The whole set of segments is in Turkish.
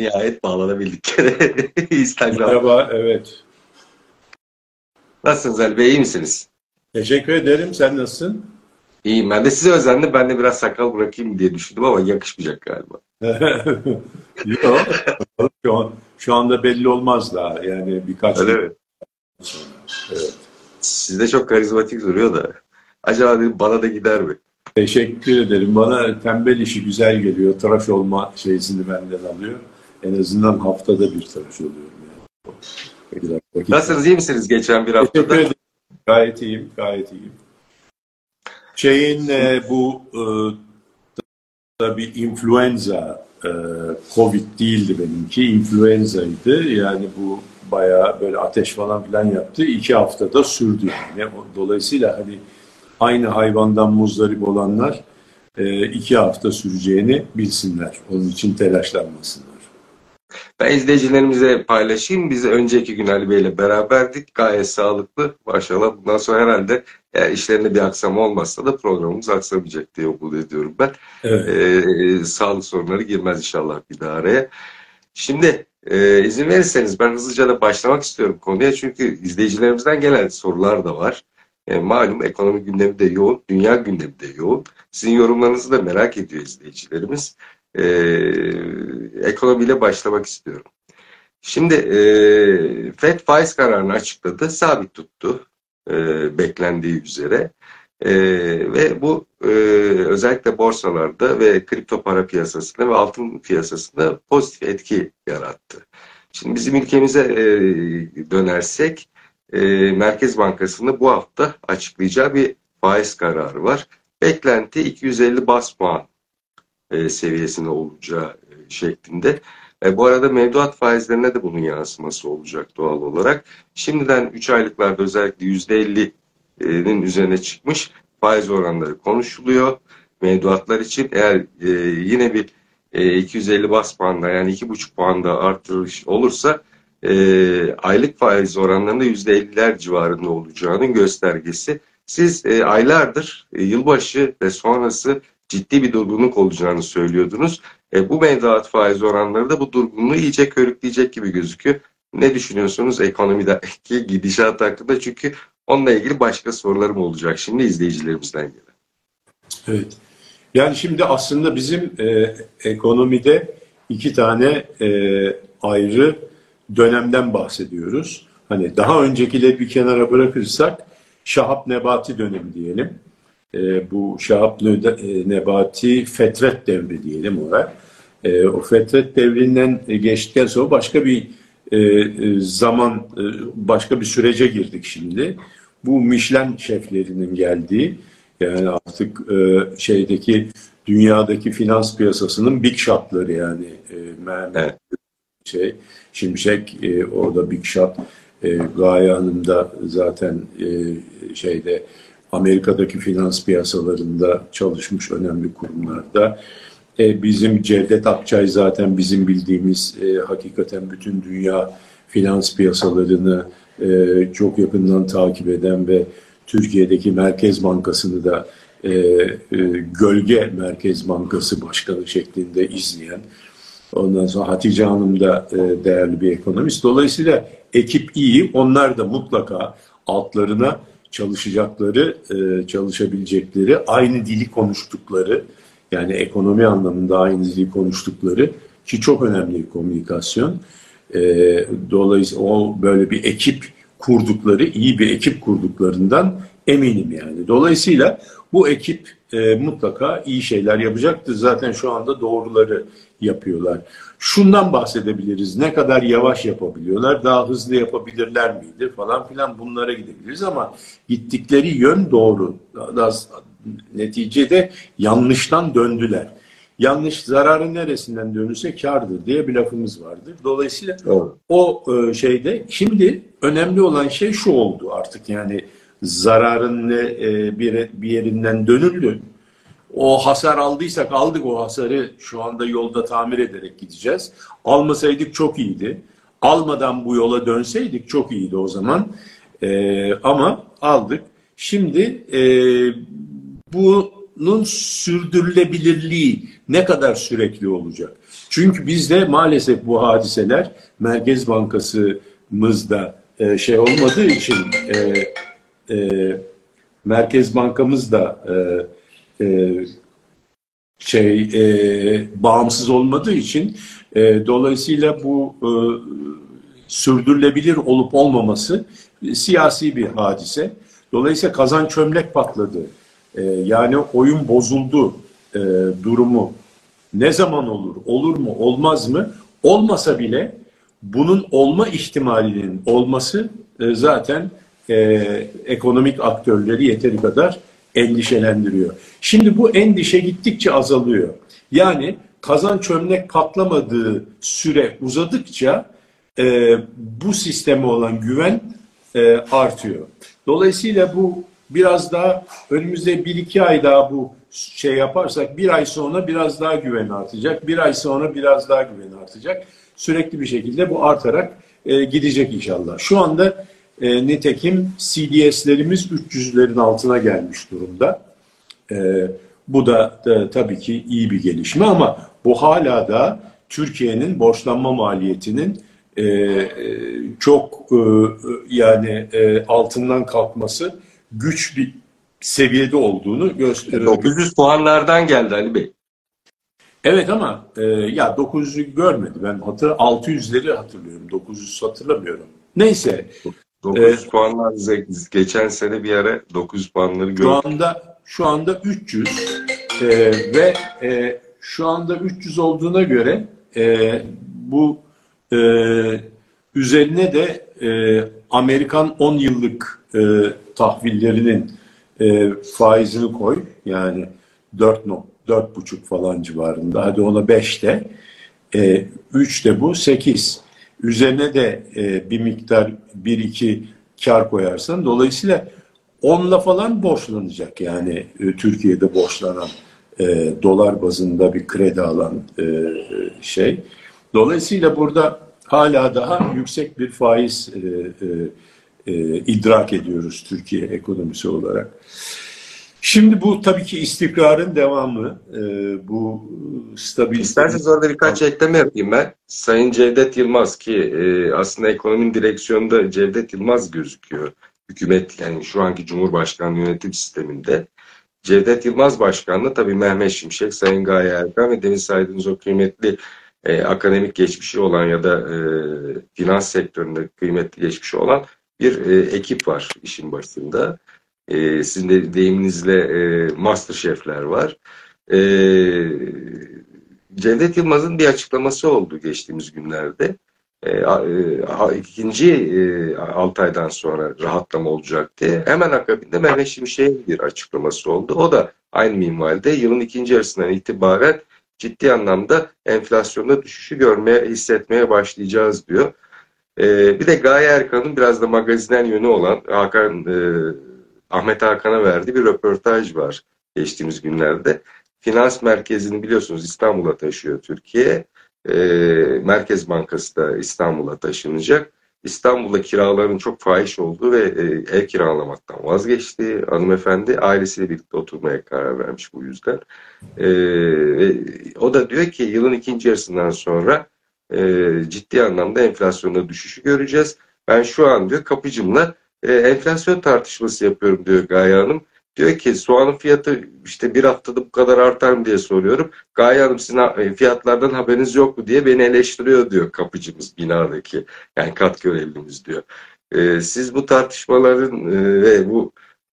Nihayet bağlanabildik. Instagram. Merhaba, evet. Nasılsınız Ali Bey? İyi misiniz? Teşekkür ederim. Sen nasılsın? İyiyim. Ben de size özendim. Ben de biraz sakal bırakayım diye düşündüm ama yakışmayacak galiba. Yok. şu, an, şu anda belli olmaz daha. Yani birkaç Öyle mi? Evet. Sizde çok karizmatik duruyor da. Acaba dedim bana da gider mi? Teşekkür ederim. Bana tembel işi güzel geliyor. Tıraş olma şeysini benden alıyor. En azından haftada bir tıraş oluyorum. Yani. Nasılsınız? iyi misiniz geçen bir haftada? Teşekkür ederim. Gayet iyiyim. Gayet iyiyim. Şeyin e, bu e, tabii influenza e, Covid değildi benimki. Influenza'ydı. Yani bu bayağı böyle ateş falan filan yaptı. İki haftada sürdü yani. Dolayısıyla hani aynı hayvandan muzdarip olanlar e, iki hafta süreceğini bilsinler. Onun için telaşlanmasınlar. Ben izleyicilerimize paylaşayım. Biz önceki gün Ali Bey ile beraberdik. Gayet sağlıklı. Maşallah bundan sonra herhalde eğer işlerinde bir aksama olmazsa da programımız aksamayacak diye umut ediyorum ben. Evet. Ee, sağlık sorunları girmez inşallah bir daha araya. Şimdi e, izin verirseniz ben hızlıca da başlamak istiyorum konuya. Çünkü izleyicilerimizden gelen sorular da var. E, malum ekonomi gündemi de yoğun, dünya gündemi de yoğun. Sizin yorumlarınızı da merak ediyor izleyicilerimiz. E, ekonomiyle başlamak istiyorum. Şimdi e, FED faiz kararını açıkladı, sabit tuttu e, beklendiği üzere. E, ve bu e, özellikle borsalarda ve kripto para piyasasında ve altın piyasasında pozitif etki yarattı. Şimdi bizim ülkemize e, dönersek e, Merkez Bankası'nın bu hafta açıklayacağı bir faiz kararı var. Beklenti 250 bas puan e, seviyesinde olacağı e, şeklinde. E, bu arada mevduat faizlerine de bunun yansıması olacak doğal olarak. Şimdiden 3 aylıklarda özellikle %50'nin üzerine çıkmış faiz oranları konuşuluyor. Mevduatlar için eğer e, yine bir e, 250 bas puanda yani 2,5 puanda artırış olursa e, aylık faiz oranlarında %50'ler civarında olacağının göstergesi. Siz e, aylardır e, yılbaşı ve sonrası ciddi bir durgunluk olacağını söylüyordunuz. E, bu mevduat faiz oranları da bu durgunluğu iyice körükleyecek gibi gözüküyor. Ne düşünüyorsunuz ekonomideki gidişat hakkında? Çünkü onunla ilgili başka sorularım olacak şimdi izleyicilerimizden gelen. Evet. Yani şimdi aslında bizim e, ekonomide iki tane e, ayrı dönemden bahsediyoruz. Hani daha öncekileri bir kenara bırakırsak Şahap Nebati dönemi diyelim. E, bu Şahap Nebati fetret devri diyelim ona. E, o fetret devrinden geçtikten sonra başka bir e, e zaman, e, başka bir sürece girdik şimdi. Bu Michelin şeflerinin geldiği, yani artık e, şeydeki dünyadaki finans piyasasının big shotları yani e, evet. şey Şimşek e, orada Big Shot e, Gaye Hanım da zaten e, şeyde Amerika'daki finans piyasalarında çalışmış önemli kurumlarda. E, bizim Cevdet Akçay zaten bizim bildiğimiz e, hakikaten bütün dünya finans piyasalarını e, çok yakından takip eden ve Türkiye'deki Merkez Bankası'nı da e, e, gölge Merkez Bankası Başkanı şeklinde izleyen Ondan sonra Hatice Hanım da e, değerli bir ekonomist. Dolayısıyla ekip iyi. Onlar da mutlaka altlarına çalışacakları, e, çalışabilecekleri, aynı dili konuştukları, yani ekonomi anlamında aynı dili konuştukları ki çok önemli bir komünikasyon. E, dolayısıyla o böyle bir ekip kurdukları, iyi bir ekip kurduklarından eminim yani. Dolayısıyla bu ekip e, mutlaka iyi şeyler yapacaktır. Zaten şu anda doğruları yapıyorlar. Şundan bahsedebiliriz. Ne kadar yavaş yapabiliyorlar, daha hızlı yapabilirler miydi falan filan bunlara gidebiliriz ama gittikleri yön doğru. Daha, neticede yanlıştan döndüler. Yanlış zararın neresinden dönürse kardır diye bir lafımız vardır. Dolayısıyla Doğru. o e, şeyde şimdi önemli olan şey şu oldu artık yani zararın e, bir, bir yerinden dönüldü. O hasar aldıysak aldık o hasarı şu anda yolda tamir ederek gideceğiz. Almasaydık çok iyiydi. Almadan bu yola dönseydik çok iyiydi o zaman. E, ama aldık. Şimdi e, bu bunun sürdürülebilirliği ne kadar sürekli olacak? Çünkü bizde maalesef bu hadiseler Merkez Bankası'mızda e, şey olmadığı için e, e, Merkez Bankamız da e, e, şey e, bağımsız olmadığı için e, dolayısıyla bu e, sürdürülebilir olup olmaması e, siyasi bir hadise. Dolayısıyla kazan çömlek patladı. E, yani oyun bozuldu e, durumu ne zaman olur, olur mu, olmaz mı? Olmasa bile bunun olma ihtimalinin olması e, zaten e, ekonomik aktörleri yeteri kadar endişelendiriyor. Şimdi bu endişe gittikçe azalıyor. Yani kazan çömlek patlamadığı süre uzadıkça e, bu sisteme olan güven e, artıyor. Dolayısıyla bu biraz daha önümüzde bir iki ay daha bu şey yaparsak bir ay sonra biraz daha güven artacak. Bir ay sonra biraz daha güven artacak. Sürekli bir şekilde bu artarak e, gidecek inşallah. Şu anda e, nitekim CDS'lerimiz 300'lerin altına gelmiş durumda. E, bu da, da tabii ki iyi bir gelişme ama bu hala da Türkiye'nin borçlanma maliyetinin e, e çok e, yani e, altından kalkması güç bir seviyede olduğunu gösteriyor. 900 puanlardan geldi Ali Bey. Evet ama e, ya 900'ü görmedi. Ben hatır 600'leri hatırlıyorum. 900 hatırlamıyorum. Neyse. 900 e, puanlar geçen sene bir ara 900 puanları gördük. Şu anda şu anda 300 e, ve e, şu anda 300 olduğuna göre e, bu e, üzerine de e, Amerikan 10 yıllık e, tahvillerinin e, faizini koy. Yani 4 no, 4,5 falan civarında. Hadi ona 5 de. E, 3 de bu 8. Üzerine de e, bir miktar 1-2 kar koyarsan dolayısıyla 10'la falan borçlanacak yani e, Türkiye'de borçlanan e, dolar bazında bir kredi alan e, şey. Dolayısıyla burada hala daha yüksek bir faiz e, e, e, idrak ediyoruz Türkiye ekonomisi olarak. Şimdi bu tabii ki istikrarın devamı, e, bu stabilite. İsterseniz orada birkaç ekleme yapayım ben. Sayın Cevdet Yılmaz ki e, aslında ekonominin direksiyonunda Cevdet Yılmaz gözüküyor. Hükümet yani şu anki Cumhurbaşkanlığı yönetim sisteminde. Cevdet Yılmaz Başkanlığı tabii Mehmet Şimşek, Sayın Gaye Erkan ve demin saydığınız o kıymetli e, akademik geçmişi olan ya da e, finans sektöründe kıymetli geçmişi olan bir e, ekip var işin başında. E, sizin de deyiminizle e, master şefler var. E, Cevdet Yılmaz'ın bir açıklaması oldu geçtiğimiz günlerde. E, e, ikinci e, 6 aydan sonra rahatlama olacak diye. Hemen akabinde Mehmet Şimşek'in bir açıklaması oldu. O da aynı minvalde yılın ikinci yarısından itibaren ciddi anlamda enflasyonda düşüşü görmeye, hissetmeye başlayacağız diyor. Ee, bir de Gaye Erkan'ın biraz da magazinen yönü olan Hakan e, Ahmet Hakan'a verdiği bir röportaj var geçtiğimiz günlerde. Finans merkezini biliyorsunuz İstanbul'a taşıyor Türkiye. E, Merkez Bankası da İstanbul'a taşınacak. İstanbul'da kiraların çok fahiş olduğu ve e, ev kiralamaktan vazgeçti. Hanımefendi ailesiyle birlikte oturmaya karar vermiş bu yüzden. E, o da diyor ki yılın ikinci yarısından sonra e, ciddi anlamda enflasyonda düşüşü göreceğiz. Ben şu an diyor kapıcımla e, enflasyon tartışması yapıyorum diyor Gaye Hanım. Diyor ki soğanın fiyatı işte bir haftada bu kadar artar mı diye soruyorum. Gaye Hanım sizin e, fiyatlardan haberiniz yok mu diye beni eleştiriyor diyor kapıcımız binadaki. Yani kat görevlimiz diyor. E, siz bu tartışmaların e, ve bu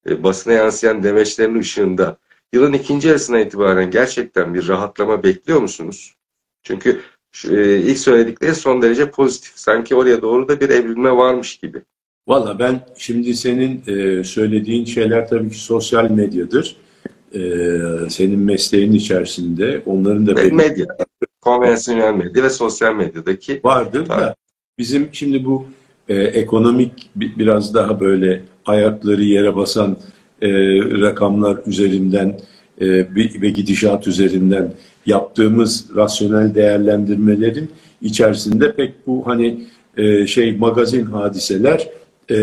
e, basına yansıyan demeçlerin ışığında yılın ikinci yarısına itibaren gerçekten bir rahatlama bekliyor musunuz? Çünkü e, ilk söyledikleri son derece pozitif. Sanki oraya doğru da bir evrilme varmış gibi. Valla ben şimdi senin e, söylediğin şeyler tabii ki sosyal medyadır. E, senin mesleğin içerisinde onların da... Benim... Medya, konvansiyonel medya ve sosyal medyadaki... Vardır da bizim şimdi bu e, ekonomik biraz daha böyle ayakları yere basan e, rakamlar üzerinden e, ve gidişat üzerinden yaptığımız rasyonel değerlendirmelerin içerisinde pek bu hani e, şey magazin hadiseler e,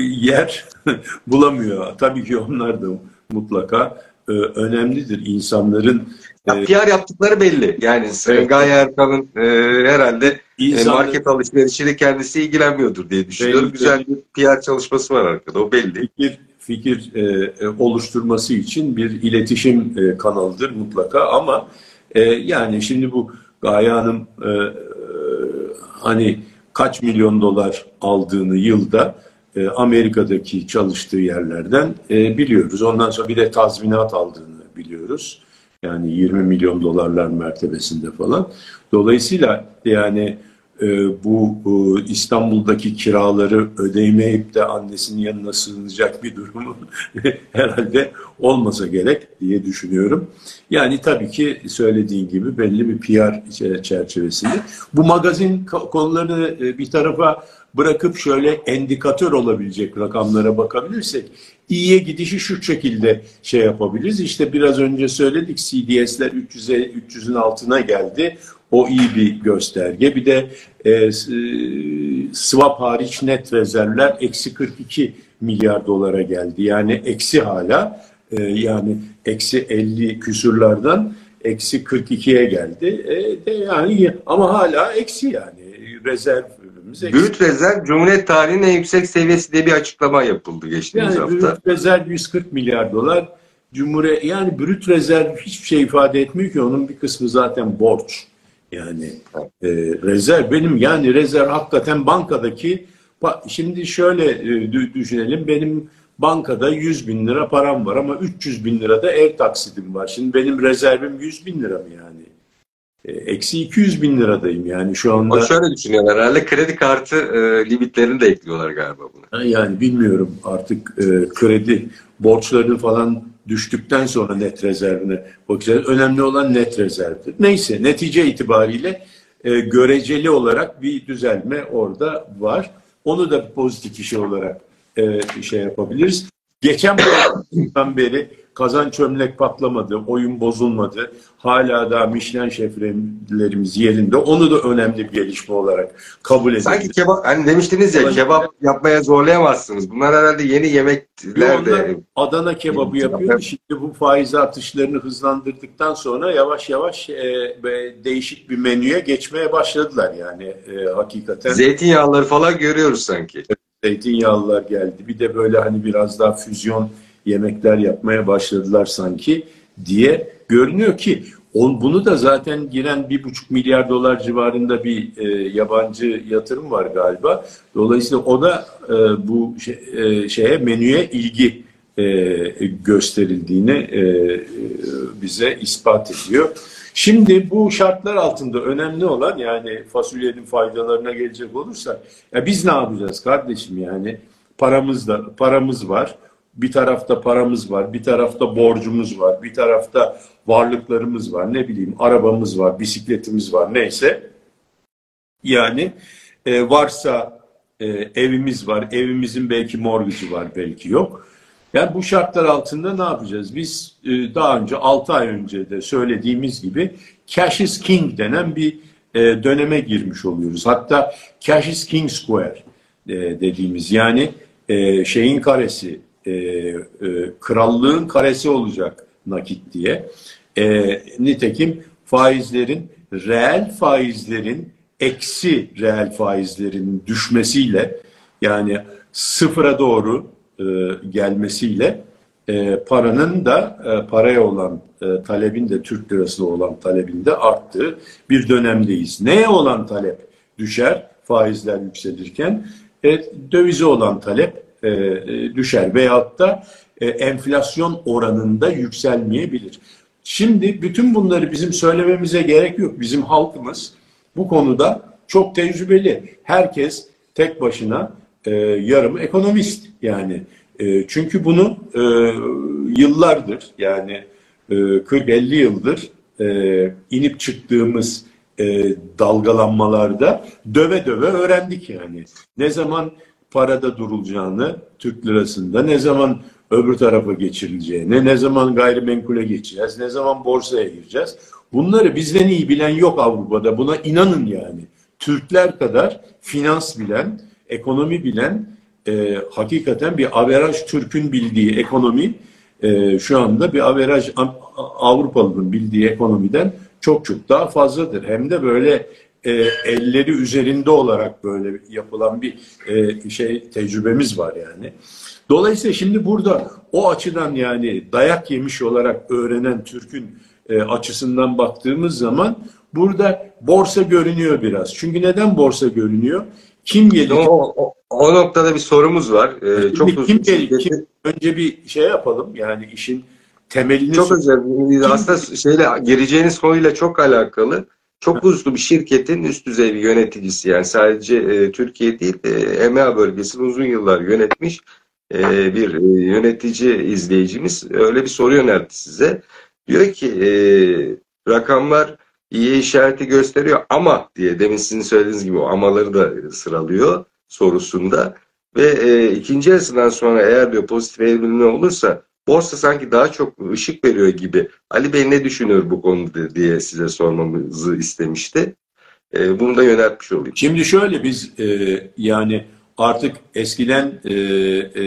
yer bulamıyor. Tabii ki onlar da mutlaka e, önemlidir. İnsanların ya, PR yaptıkları belli. Yani Sayın evet. Erkan'ın e, herhalde İnsanlar, market alışverişiyle kendisi ilgilenmiyordur diye düşünüyorum. Belli, Güzel bir PR çalışması var arkada. O belli. Fikir, fikir e, oluşturması için bir iletişim e, kanalıdır mutlaka ama e, yani şimdi bu Gaye Hanım e, hani kaç milyon dolar aldığını yılda e, Amerika'daki çalıştığı yerlerden e, biliyoruz. Ondan sonra bir de tazminat aldığını biliyoruz. Yani 20 milyon dolarlar mertebesinde falan. Dolayısıyla yani bu, bu İstanbul'daki kiraları ödeyemeyip de annesinin yanına sığınacak bir durumu herhalde olmasa gerek diye düşünüyorum. Yani tabii ki söylediğin gibi belli bir PR çerçevesinde. Bu magazin konularını e, bir tarafa bırakıp şöyle endikatör olabilecek rakamlara bakabilirsek iyiye gidişi şu şekilde şey yapabiliriz. İşte biraz önce söyledik CDS'ler 300'e 300'ün altına geldi. O iyi bir gösterge. Bir de e, e, swap hariç net rezervler eksi 42 milyar dolara geldi. Yani eksi hala e, yani eksi 50 küsurlardan eksi 42'ye geldi. E, de yani ama hala eksi yani rezervimiz eksi. Brüt rezerv Cumhuriyet tarihinin en yüksek seviyesi diye bir açıklama yapıldı geçtiğimiz yani, hafta. Brüt rezerv 140 milyar dolar. Cumhuriyet yani brüt rezerv hiçbir şey ifade etmiyor ki onun bir kısmı zaten borç. Yani e, rezerv benim yani rezerv hakikaten bankadaki şimdi şöyle e, düşünelim benim bankada 100 bin lira param var ama 300 bin lira da ev taksidim var. Şimdi benim rezervim 100 bin lira mı yani? E, eksi 200 bin liradayım yani şu anda. O şöyle düşünüyorlar herhalde kredi kartı e, limitlerini de ekliyorlar galiba buna. Yani bilmiyorum artık e, kredi borçlarını falan düştükten sonra net rezervine bakacağız. Önemli olan net rezervdir. Neyse netice itibariyle e, göreceli olarak bir düzelme orada var. Onu da pozitif işe olarak e, şey yapabiliriz. Geçen programdan beri kazan çömlek patlamadı, oyun bozulmadı. Hala da Michelin şeflerimiz yerinde. Onu da önemli bir gelişme olarak kabul ediyoruz. Sanki kebap, hani demiştiniz ya kebap yapmaya zorlayamazsınız. Bunlar herhalde yeni yemekler de. Adana kebabı yapıyor. Şimdi bu faiz artışlarını hızlandırdıktan sonra yavaş yavaş e, değişik bir menüye geçmeye başladılar yani e, hakikaten. Zeytinyağları falan görüyoruz sanki. Zeytinyağlılar geldi. Bir de böyle hani biraz daha füzyon yemekler yapmaya başladılar sanki diye görünüyor ki on, bunu da zaten giren bir buçuk milyar dolar civarında bir e, yabancı yatırım var galiba. Dolayısıyla o da e, bu şey, e, şeye menüye ilgi e, gösterildiğini e, bize ispat ediyor. Şimdi bu şartlar altında önemli olan yani fasulyenin faydalarına gelecek olursa ya biz ne yapacağız kardeşim yani paramız da paramız var bir tarafta paramız var, bir tarafta borcumuz var, bir tarafta varlıklarımız var, ne bileyim arabamız var, bisikletimiz var neyse. Yani e, varsa e, evimiz var, evimizin belki morgıcı var, belki yok. Yani bu şartlar altında ne yapacağız? Biz e, daha önce 6 ay önce de söylediğimiz gibi cash is king denen bir e, döneme girmiş oluyoruz. Hatta cash is king square e, dediğimiz yani e, şeyin karesi, e, e, krallığın karesi olacak nakit diye. E, nitekim faizlerin, reel faizlerin eksi reel faizlerin düşmesiyle yani sıfıra doğru e, gelmesiyle e, paranın da e, paraya olan e, talebin de Türk lirasına olan talebin de arttığı bir dönemdeyiz. Neye olan talep düşer faizler yükselirken? E, dövize olan talep e, e, düşer veyahut da e, enflasyon oranında yükselmeyebilir. Şimdi bütün bunları bizim söylememize gerek yok. Bizim halkımız bu konuda çok tecrübeli. Herkes tek başına e, yarım ekonomist yani. E, çünkü bunu e, yıllardır yani e, 40-50 yıldır e, inip çıktığımız e, dalgalanmalarda döve döve öğrendik yani. Ne zaman parada durulacağını Türk lirasında ne zaman öbür tarafa geçirileceğini, ne zaman gayrimenkule geçeceğiz, ne zaman borsaya gireceğiz. Bunları bizden iyi bilen yok Avrupa'da. Buna inanın yani. Türkler kadar finans bilen, ekonomi bilen, e, hakikaten bir averaj Türk'ün bildiği ekonomi e, şu anda bir averaj Avrupalı'nın bildiği ekonomiden çok çok daha fazladır. Hem de böyle e, elleri üzerinde olarak böyle yapılan bir e, şey tecrübemiz var yani. Dolayısıyla şimdi burada o açıdan yani dayak yemiş olarak öğrenen Türk'ün e, açısından baktığımız zaman burada borsa görünüyor biraz. Çünkü neden borsa görünüyor? Kim geliyor? O, o, o noktada bir sorumuz var. Ee, çok kim, kim geliyor? Kim? Önce bir şey yapalım yani işin temelini... Çok özel. Aslında şeyle gireceğiniz konuyla çok alakalı. Çok uluslu bir şirketin üst düzey bir yöneticisi. Yani sadece e, Türkiye değil e, EMEA bölgesini uzun yıllar yönetmiş e, bir e, yönetici izleyicimiz. Öyle bir soru yöneltti size. Diyor ki e, rakamlar iyi işareti gösteriyor ama diye demin sizin söylediğiniz gibi o amaları da sıralıyor sorusunda. Ve e, ikinci yarısından sonra eğer diyor pozitif evrilme olursa borsa sanki daha çok ışık veriyor gibi. Ali Bey ne düşünüyor bu konuda diye size sormamızı istemişti. E, bunu da yöneltmiş olayım. Şimdi şöyle biz e, yani artık eskiden e, e,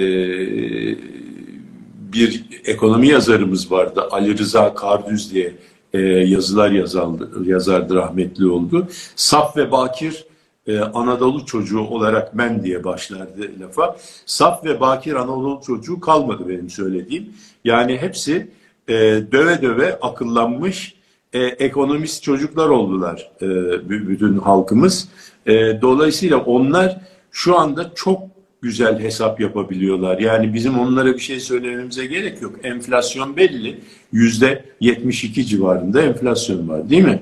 bir ekonomi yazarımız vardı Ali Rıza Kardüz diye e, yazılar yazardı, yazardı rahmetli oldu. Saf ve bakir e, Anadolu çocuğu olarak ben diye başlardı lafa. Saf ve bakir Anadolu çocuğu kalmadı benim söylediğim. Yani hepsi e, döve döve akıllanmış e, ekonomist çocuklar oldular e, bütün halkımız. E, dolayısıyla onlar şu anda çok güzel hesap yapabiliyorlar. Yani bizim onlara bir şey söylememize gerek yok. Enflasyon belli. Yüzde 72 civarında enflasyon var değil mi?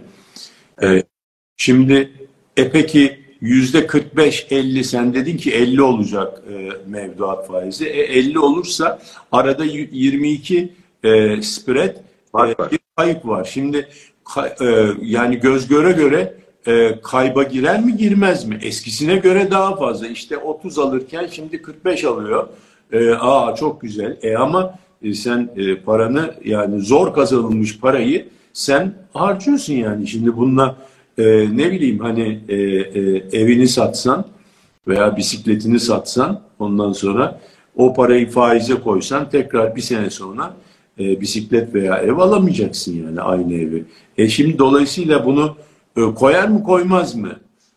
Ee, şimdi e peki yüzde 45-50 sen dedin ki 50 olacak e, mevduat faizi. E, 50 olursa arada 22 e, spread e, bir kayıp var. Şimdi e, yani göz göre göre e, kayba girer mi girmez mi? Eskisine göre daha fazla. İşte 30 alırken şimdi 45 alıyor. E, aa çok güzel. E ama e, sen e, paranı yani zor kazanılmış parayı sen harcıyorsun yani. Şimdi bununla e, ne bileyim hani e, e, evini satsan veya bisikletini satsan ondan sonra o parayı faize koysan tekrar bir sene sonra e, bisiklet veya ev alamayacaksın yani aynı evi. E şimdi dolayısıyla bunu e, koyar mı koymaz mı?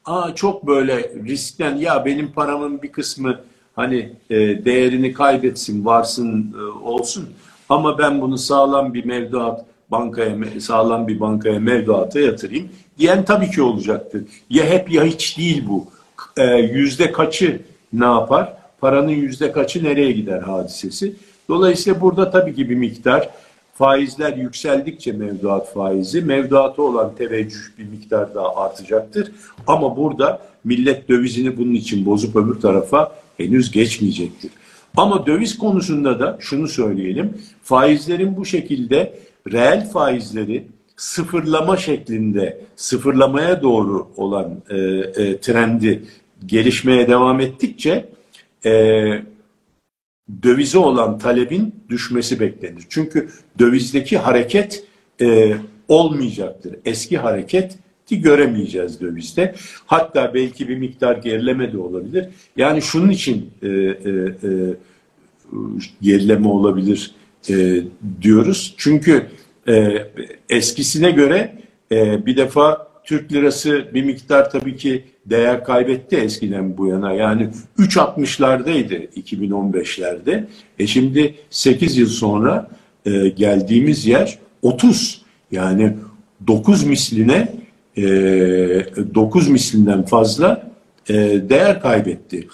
Aa çok böyle riskten ya benim paramın bir kısmı hani e, değerini kaybetsin, varsın, e, olsun. Ama ben bunu sağlam bir mevduat bankaya sağlam bir bankaya mevduata yatırayım diyen tabii ki olacaktır. Ya hep ya hiç değil bu. E, yüzde kaçı ne yapar? Paranın yüzde kaçı nereye gider hadisesi. Dolayısıyla burada tabii ki bir miktar faizler yükseldikçe mevduat faizi, mevduatı olan teveccüh bir miktar daha artacaktır. Ama burada millet dövizini bunun için bozup öbür tarafa henüz geçmeyecektir. Ama döviz konusunda da şunu söyleyelim. Faizlerin bu şekilde reel faizleri sıfırlama şeklinde sıfırlamaya doğru olan e, e, trendi gelişmeye devam ettikçe e, dövize olan talebin düşmesi beklenir. Çünkü dövizdeki hareket e, olmayacaktır. Eski hareketi göremeyeceğiz dövizde. Hatta belki bir miktar gerileme de olabilir. Yani şunun için e, e, e, gerileme olabilir e, diyoruz. Çünkü e, eskisine göre e, bir defa Türk lirası bir miktar tabii ki değer kaybetti eskiden bu yana. Yani 3.60'lardaydı 2015'lerde. E şimdi 8 yıl sonra e, geldiğimiz yer 30. Yani 9 misline e, 9 mislinden fazla e, değer kaybetti.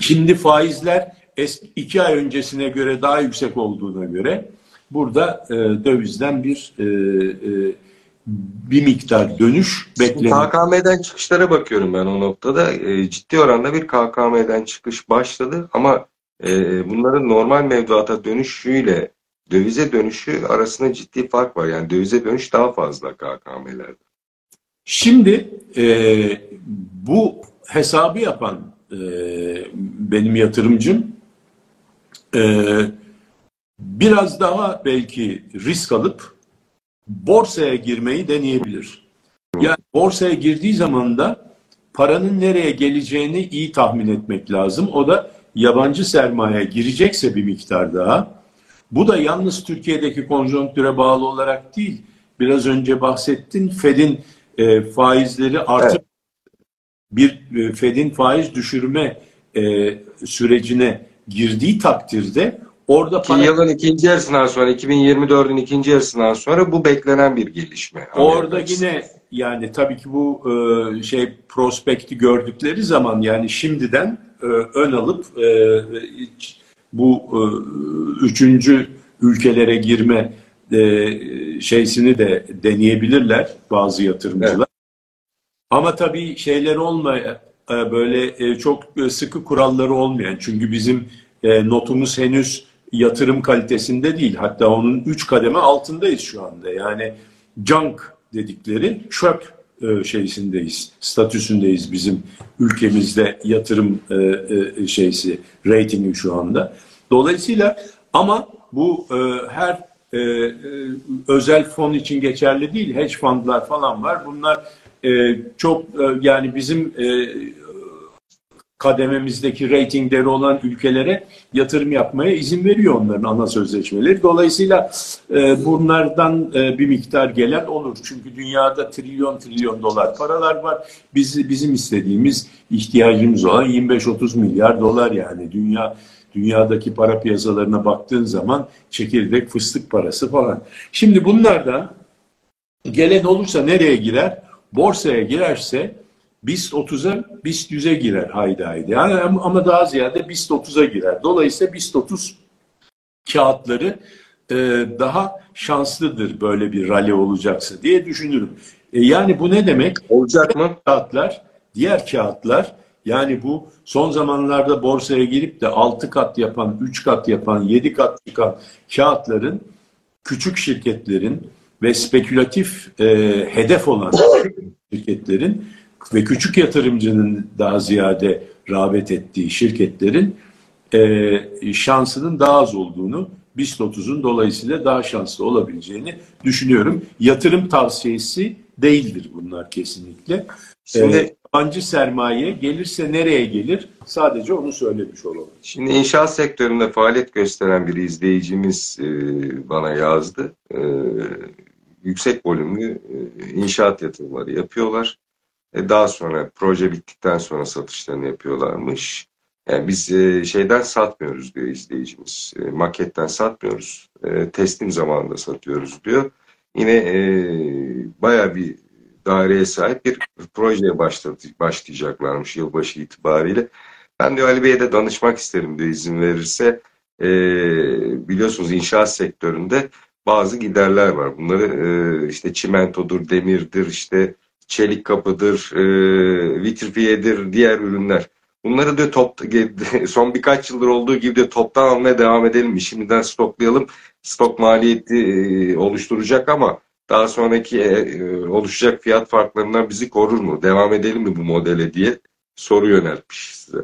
Şimdi faizler eski, iki ay öncesine göre daha yüksek olduğuna göre burada e, dövizden bir e, e, bir miktar dönüş bekleniyor. KKM'den çıkışlara bakıyorum ben o noktada. E, ciddi oranda bir KKM'den çıkış başladı ama e, bunların normal mevduata dönüşüyle dövize dönüşü arasında ciddi fark var. Yani dövize dönüş daha fazla KKM'lerde. Şimdi e, bu hesabı yapan e, benim yatırımcım e, biraz daha belki risk alıp borsaya girmeyi deneyebilir. Yani borsaya girdiği zaman da paranın nereye geleceğini iyi tahmin etmek lazım. O da yabancı sermaye girecekse bir miktar daha Bu da yalnız Türkiye'deki konjonktüre bağlı olarak değil. Biraz önce bahsettin Fed'in e, faizleri artıp evet. bir e, Fed'in faiz düşürme e, sürecine girdiği takdirde orada para... yılın ikinci yarısından sonra 2024'ün ikinci yarısından sonra bu beklenen bir gelişme. Orada yine yani tabii ki bu e, şey prospekti gördükleri zaman yani şimdiden e, ön alıp e, bu e, üçüncü ülkelere girme e, şeysini de deneyebilirler bazı yatırımcılar. Evet. Ama tabii şeyler olmayan böyle çok sıkı kuralları olmayan çünkü bizim notumuz henüz yatırım kalitesinde değil. Hatta onun üç kademe altındayız şu anda. Yani junk dedikleri çöp e, şeysindeyiz, statüsündeyiz bizim ülkemizde yatırım e, e, şeysi, ratingi şu anda. Dolayısıyla ama bu her özel fon için geçerli değil, hedge fundlar falan var. Bunlar çok yani bizim kadememizdeki reytingleri olan ülkelere yatırım yapmaya izin veriyor onların ana sözleşmeleri. Dolayısıyla e, bunlardan e, bir miktar gelen olur. Çünkü dünyada trilyon trilyon dolar paralar var. Biz, bizim istediğimiz ihtiyacımız olan 25-30 milyar dolar yani. Dünya dünyadaki para piyasalarına baktığın zaman çekirdek fıstık parası falan. Şimdi bunlardan gelen olursa nereye girer? Borsaya girerse BIST 30'a BIST 100'e girer haydi haydi. Yani ama daha ziyade BIST 30'a girer. Dolayısıyla BIST 30 kağıtları e, daha şanslıdır böyle bir rally olacaksa diye düşünürüm. E, yani bu ne demek? Olacak mı? Kağıtlar, diğer kağıtlar yani bu son zamanlarda borsaya girip de 6 kat yapan, 3 kat yapan, 7 kat çıkan kağıtların küçük şirketlerin ve spekülatif e, hedef olan şirketlerin ve küçük yatırımcının daha ziyade rağbet ettiği şirketlerin e, şansının daha az olduğunu, BIST 30'un dolayısıyla daha şanslı olabileceğini düşünüyorum. Yatırım tavsiyesi değildir bunlar kesinlikle. Şimdi e, yabancı sermaye gelirse nereye gelir? Sadece onu söylemiş olalım. Şimdi inşaat sektöründe faaliyet gösteren bir izleyicimiz e, bana yazdı. E, yüksek volümlü e, inşaat yatırımları yapıyorlar. E, daha sonra proje bittikten sonra satışlarını yapıyorlarmış. Yani biz e, şeyden satmıyoruz diyor izleyicimiz. E, maketten satmıyoruz. teslim zamanında satıyoruz diyor. Yine e, baya bir daireye sahip bir projeye başlayacaklarmış yılbaşı itibariyle. Ben diyor Ali Bey'e de danışmak isterim diyor izin verirse. E, biliyorsunuz inşaat sektöründe bazı giderler var. Bunları e, işte çimentodur, demirdir, işte çelik kapıdır, e, vitrifiyedir, diğer ürünler. Bunları da top, son birkaç yıldır olduğu gibi de toptan almaya devam edelim. Şimdiden stoklayalım. Stok maliyeti e, oluşturacak ama daha sonraki e, e, oluşacak fiyat farklarından bizi korur mu? Devam edelim mi bu modele diye soru yöneltmiş size.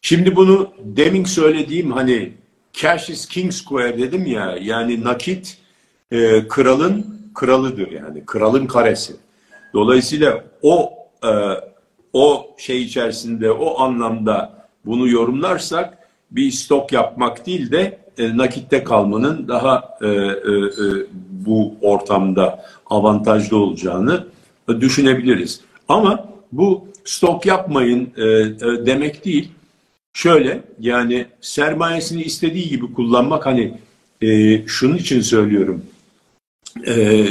Şimdi bunu demin söylediğim hani cash is king square dedim ya yani nakit e, kralın kralıdır yani kralın karesi. Dolayısıyla o e, o şey içerisinde o anlamda bunu yorumlarsak bir stok yapmak değil de e, nakitte kalmanın daha e, e, e, bu ortamda avantajlı olacağını düşünebiliriz. Ama bu stok yapmayın e, e, demek değil. Şöyle yani sermayesini istediği gibi kullanmak hani e, şunun için söylüyorum. E,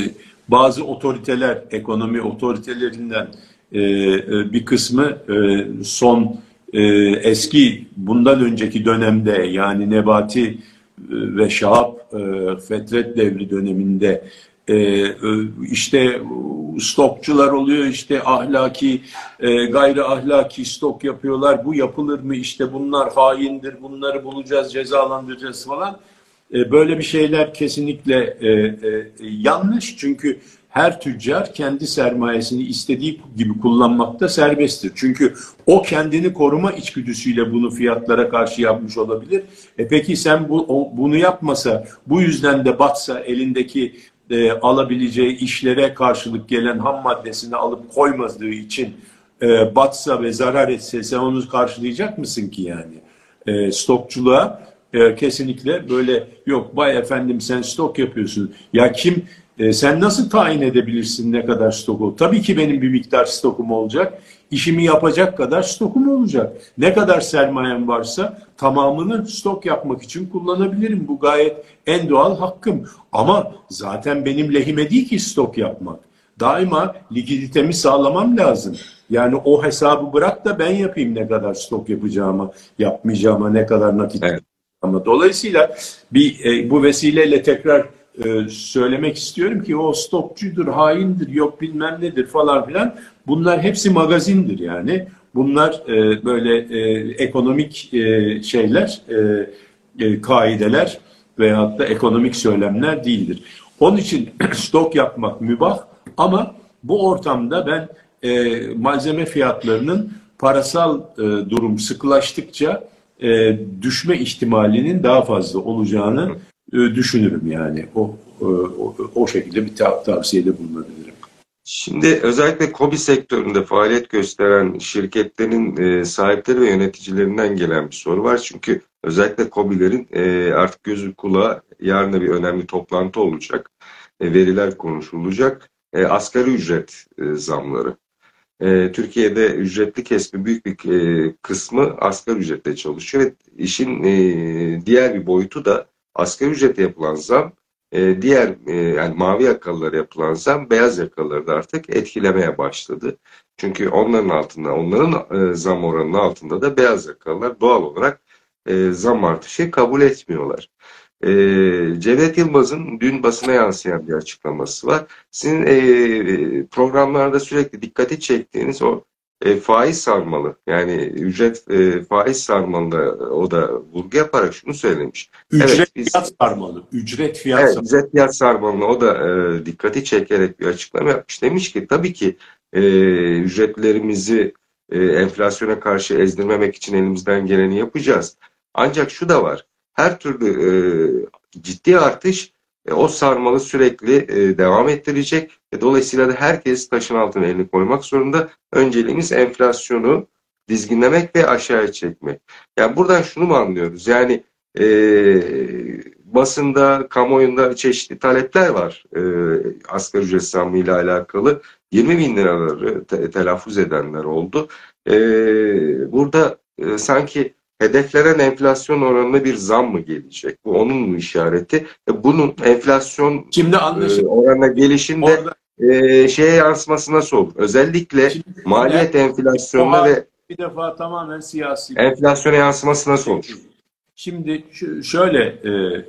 bazı otoriteler, ekonomi otoritelerinden e, e, bir kısmı e, son e, eski bundan önceki dönemde yani Nebati e, ve Şahap e, Fetret devri döneminde e, işte stokçular oluyor işte ahlaki e, gayri ahlaki stok yapıyorlar. Bu yapılır mı? İşte bunlar haindir bunları bulacağız cezalandıracağız falan e, böyle bir şeyler kesinlikle e, e, yanlış çünkü her tüccar kendi sermayesini istediği gibi kullanmakta serbesttir. Çünkü o kendini koruma içgüdüsüyle bunu fiyatlara karşı yapmış olabilir. E peki sen bu, o, bunu yapmasa, bu yüzden de batsa elindeki e, alabileceği işlere karşılık gelen ham maddesini alıp koymadığı için e, batsa ve zarar etse sen onu karşılayacak mısın ki yani? E, stokçuluğa e, kesinlikle böyle yok bay efendim sen stok yapıyorsun. Ya kim e, sen nasıl tayin edebilirsin ne kadar stok ol? Tabii ki benim bir miktar stokum olacak. İşimi yapacak kadar stokum olacak. Ne kadar sermayem varsa tamamını stok yapmak için kullanabilirim. Bu gayet en doğal hakkım. Ama zaten benim lehime değil ki stok yapmak. Daima likiditemi sağlamam lazım. Yani o hesabı bırak da ben yapayım ne kadar stok yapacağımı, yapmayacağıma, ne kadar nakit evet. Ama dolayısıyla bir e, bu vesileyle tekrar e, söylemek istiyorum ki o stokçudur, haindir, yok bilmem nedir falan filan. Bunlar hepsi magazindir yani. Bunlar e, böyle e, ekonomik e, şeyler, e, e, kaideler veyahut da ekonomik söylemler değildir. Onun için stok yapmak mübah ama bu ortamda ben e, malzeme fiyatlarının parasal e, durum sıkılaştıkça e, düşme ihtimalinin daha fazla olacağını e, düşünürüm yani. O, e, o, o şekilde bir tav tavsiyede bulunabilirim. Şimdi özellikle kobi sektöründe faaliyet gösteren şirketlerin e, sahipleri ve yöneticilerinden gelen bir soru var. Çünkü özellikle kobilerin e, artık gözü kulağı yarın bir önemli toplantı olacak. E, veriler konuşulacak. E, asgari ücret e, zamları. E, Türkiye'de ücretli kesimi büyük bir e, kısmı asgari ücretle çalışıyor. Ve işin e, diğer bir boyutu da asgari ücrete yapılan zam e, diğer yani mavi yakalılara yapılan zam beyaz yakalıları da artık etkilemeye başladı. Çünkü onların altında, onların zam oranının altında da beyaz yakalılar doğal olarak zam artışı kabul etmiyorlar. E, Cevdet Yılmaz'ın dün basına yansıyan bir açıklaması var. Sizin e, programlarda sürekli dikkati çektiğiniz o e, faiz sarmalı yani ücret e, faiz sarmalı o da vurgu yaparak şunu söylemiş. Ücret evet, biz, fiyat sarmalı. Ücret fiyat evet, sarmalı. Ücret fiyat sarmalı o da e, dikkati çekerek bir açıklama yapmış. Demiş ki tabii ki e, ücretlerimizi e, enflasyona karşı ezdirmemek için elimizden geleni yapacağız. Ancak şu da var. Her türlü e, ciddi artış e, o sarmalı sürekli e, devam ettirecek. E, dolayısıyla da herkes taşın altına elini koymak zorunda. Önceliğimiz enflasyonu dizginlemek ve aşağıya çekmek. Yani buradan şunu mu anlıyoruz? Yani e, basında, kamuoyunda çeşitli talepler var e, asgari ücret zammı ile alakalı. 20 bin liraları te telaffuz edenler oldu. E, burada e, sanki hedeflenen enflasyon oranına bir zam mı gelecek? Bu onun mu işareti? E, bunun enflasyon Şimdi e, oranına gelişinde Orada... e, şeye yansıması nasıl olur? Özellikle Şimdi, maliyet yani, enflasyonuna ve bir defa tamamen siyasi. Enflasyona yansıması nasıl olur? Şimdi şöyle e,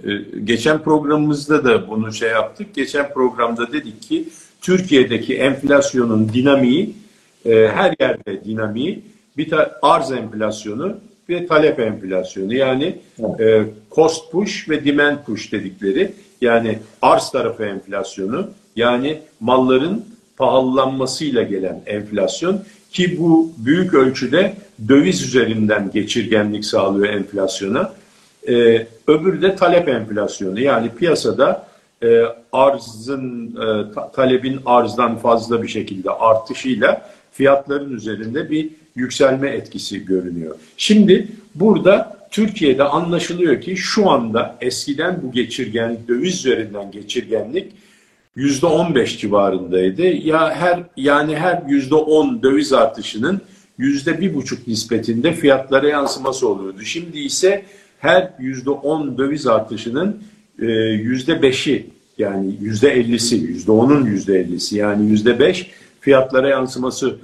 geçen programımızda da bunu şey yaptık. Geçen programda dedik ki Türkiye'deki enflasyonun dinamiği her yerde dinamiği bir arz enflasyonu ve talep enflasyonu. Yani e, cost push ve demand push dedikleri yani arz tarafı enflasyonu yani malların pahalılanmasıyla gelen enflasyon ki bu büyük ölçüde döviz üzerinden geçirgenlik sağlıyor enflasyona. Ee, öbürü de talep enflasyonu. Yani piyasada e, arzın e, ta, talebin arzdan fazla bir şekilde artışıyla fiyatların üzerinde bir yükselme etkisi görünüyor. Şimdi burada Türkiye'de anlaşılıyor ki şu anda eskiden bu geçirgenlik, döviz üzerinden geçirgenlik yüzde on beş civarındaydı. Ya her yani her yüzde on döviz artışının yüzde bir buçuk nispetinde fiyatlara yansıması oluyordu. Şimdi ise her yüzde on döviz artışının e, yüzde beşi yani yüzde ellisi, yüzde onun yüzde ellisi yani yüzde beş fiyatlara yansıması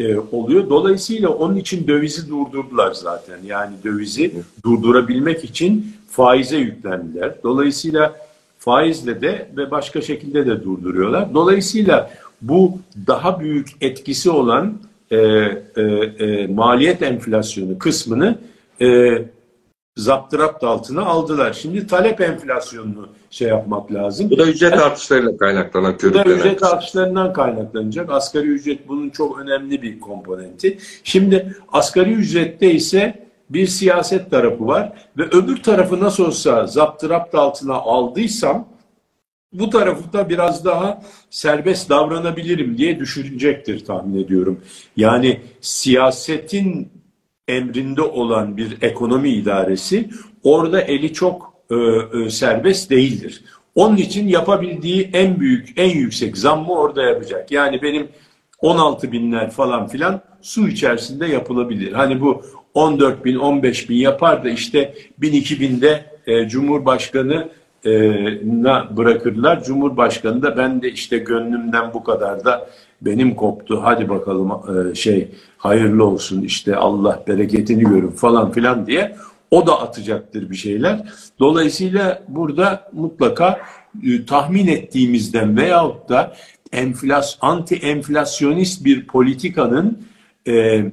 e, oluyor. Dolayısıyla onun için dövizi durdurdular zaten. Yani dövizi durdurabilmek için faize yüklendiler. Dolayısıyla faizle de ve başka şekilde de durduruyorlar. Dolayısıyla bu daha büyük etkisi olan e, e, e, maliyet enflasyonu kısmını e, zaptırapt altına aldılar. Şimdi talep enflasyonunu şey yapmak lazım. Bu da ücret yani, artışlarıyla kaynaklanan Bu da ücret artışlarından kaynaklanacak. Asgari ücret bunun çok önemli bir komponenti. Şimdi asgari ücrette ise bir siyaset tarafı var ve öbür tarafı nasıl olsa zaptırapt altına aldıysam bu tarafı da biraz daha serbest davranabilirim diye düşünecektir tahmin ediyorum. Yani siyasetin emrinde olan bir ekonomi idaresi orada eli çok e, e, serbest değildir. Onun için yapabildiği en büyük, en yüksek zammı orada yapacak. Yani benim 16 binler falan filan su içerisinde yapılabilir. Hani bu 14 bin, 15 bin yapar da işte 1000, 2000 de e, Cumhurbaşkanı e, bırakırlar. Cumhurbaşkanı da ben de işte gönlümden bu kadar da benim koptu. Hadi bakalım e, şey hayırlı olsun işte Allah bereketini görün falan filan diye o da atacaktır bir şeyler. Dolayısıyla burada mutlaka e, tahmin ettiğimizden veyahut da enflas, anti enflasyonist bir politikanın e,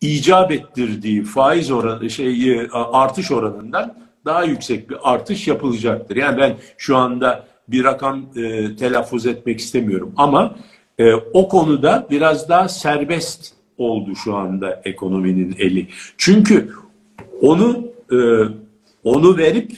icap ettirdiği faiz oranı şey artış oranından daha yüksek bir artış yapılacaktır. Yani ben şu anda bir rakam e, telaffuz etmek istemiyorum ama e, o konuda biraz daha serbest oldu şu anda ekonominin eli. Çünkü onu e, onu verip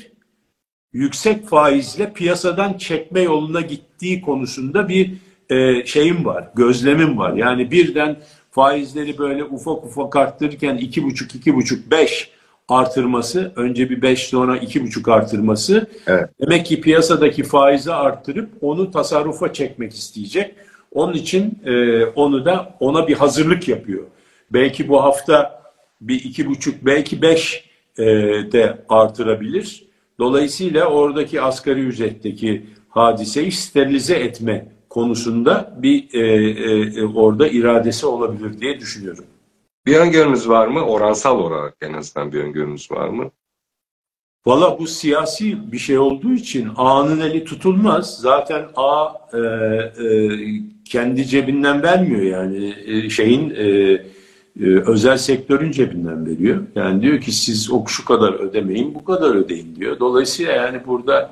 yüksek faizle piyasadan çekme yoluna gittiği konusunda bir e, şeyim var, gözlemim var. Yani birden faizleri böyle ufak ufak arttırırken iki buçuk, iki buçuk, beş artırması, önce bir beş sonra iki buçuk artırması. Evet. Demek ki piyasadaki faizi arttırıp onu tasarrufa çekmek isteyecek. Onun için e, onu da ona bir hazırlık yapıyor. Belki bu hafta bir iki buçuk, belki beş e, de artırabilir. Dolayısıyla oradaki asgari ücretteki hadiseyi sterilize etme konusunda bir e, e, orada iradesi olabilir diye düşünüyorum. Bir öngörünüz var mı? Oransal olarak en azından bir öngörünüz var mı? Valla bu siyasi bir şey olduğu için A'nın eli tutulmaz. Zaten A e, e, kendi cebinden vermiyor yani e, şeyin e, e, özel sektörün cebinden veriyor. Yani diyor ki siz o şu kadar ödemeyin bu kadar ödeyin diyor. Dolayısıyla yani burada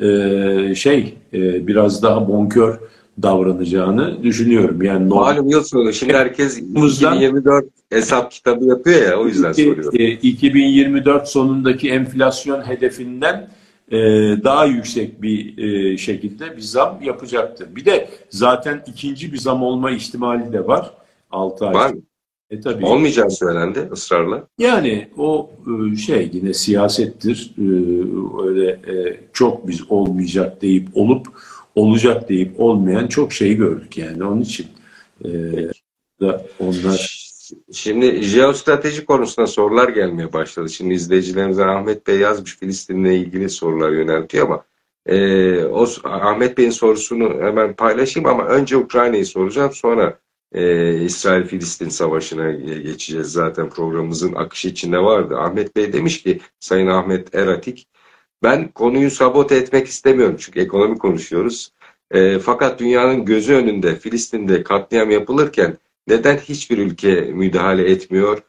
e, şey e, biraz daha bonkör davranacağını düşünüyorum. Yani Malum yıl sonu. Şimdi herkes 2024 hesap kitabı yapıyor ya o yüzden soruyorum. 2024 e, sonundaki enflasyon hedefinden e, daha yüksek bir e, şekilde bir zam yapacaktır. Bir de zaten ikinci bir zam olma ihtimali de var. 6 ay. Var mı? E, tabii. Olmayacağı söylendi ısrarla. Yani o şey yine siyasettir. Öyle çok biz olmayacak deyip olup olacak deyip olmayan çok şey gördük yani onun için e, da onlar Şimdi jeostrateji konusunda sorular gelmeye başladı. Şimdi izleyicilerimize Ahmet Bey yazmış Filistin'le ilgili sorular yöneltiyor ama e, o Ahmet Bey'in sorusunu hemen paylaşayım ama önce Ukrayna'yı soracağım sonra e, İsrail-Filistin savaşına geçeceğiz. Zaten programımızın akışı içinde vardı. Ahmet Bey demiş ki Sayın Ahmet Eratik ben konuyu sabote etmek istemiyorum çünkü ekonomi konuşuyoruz. E, fakat dünyanın gözü önünde Filistin'de katliam yapılırken neden hiçbir ülke müdahale etmiyor?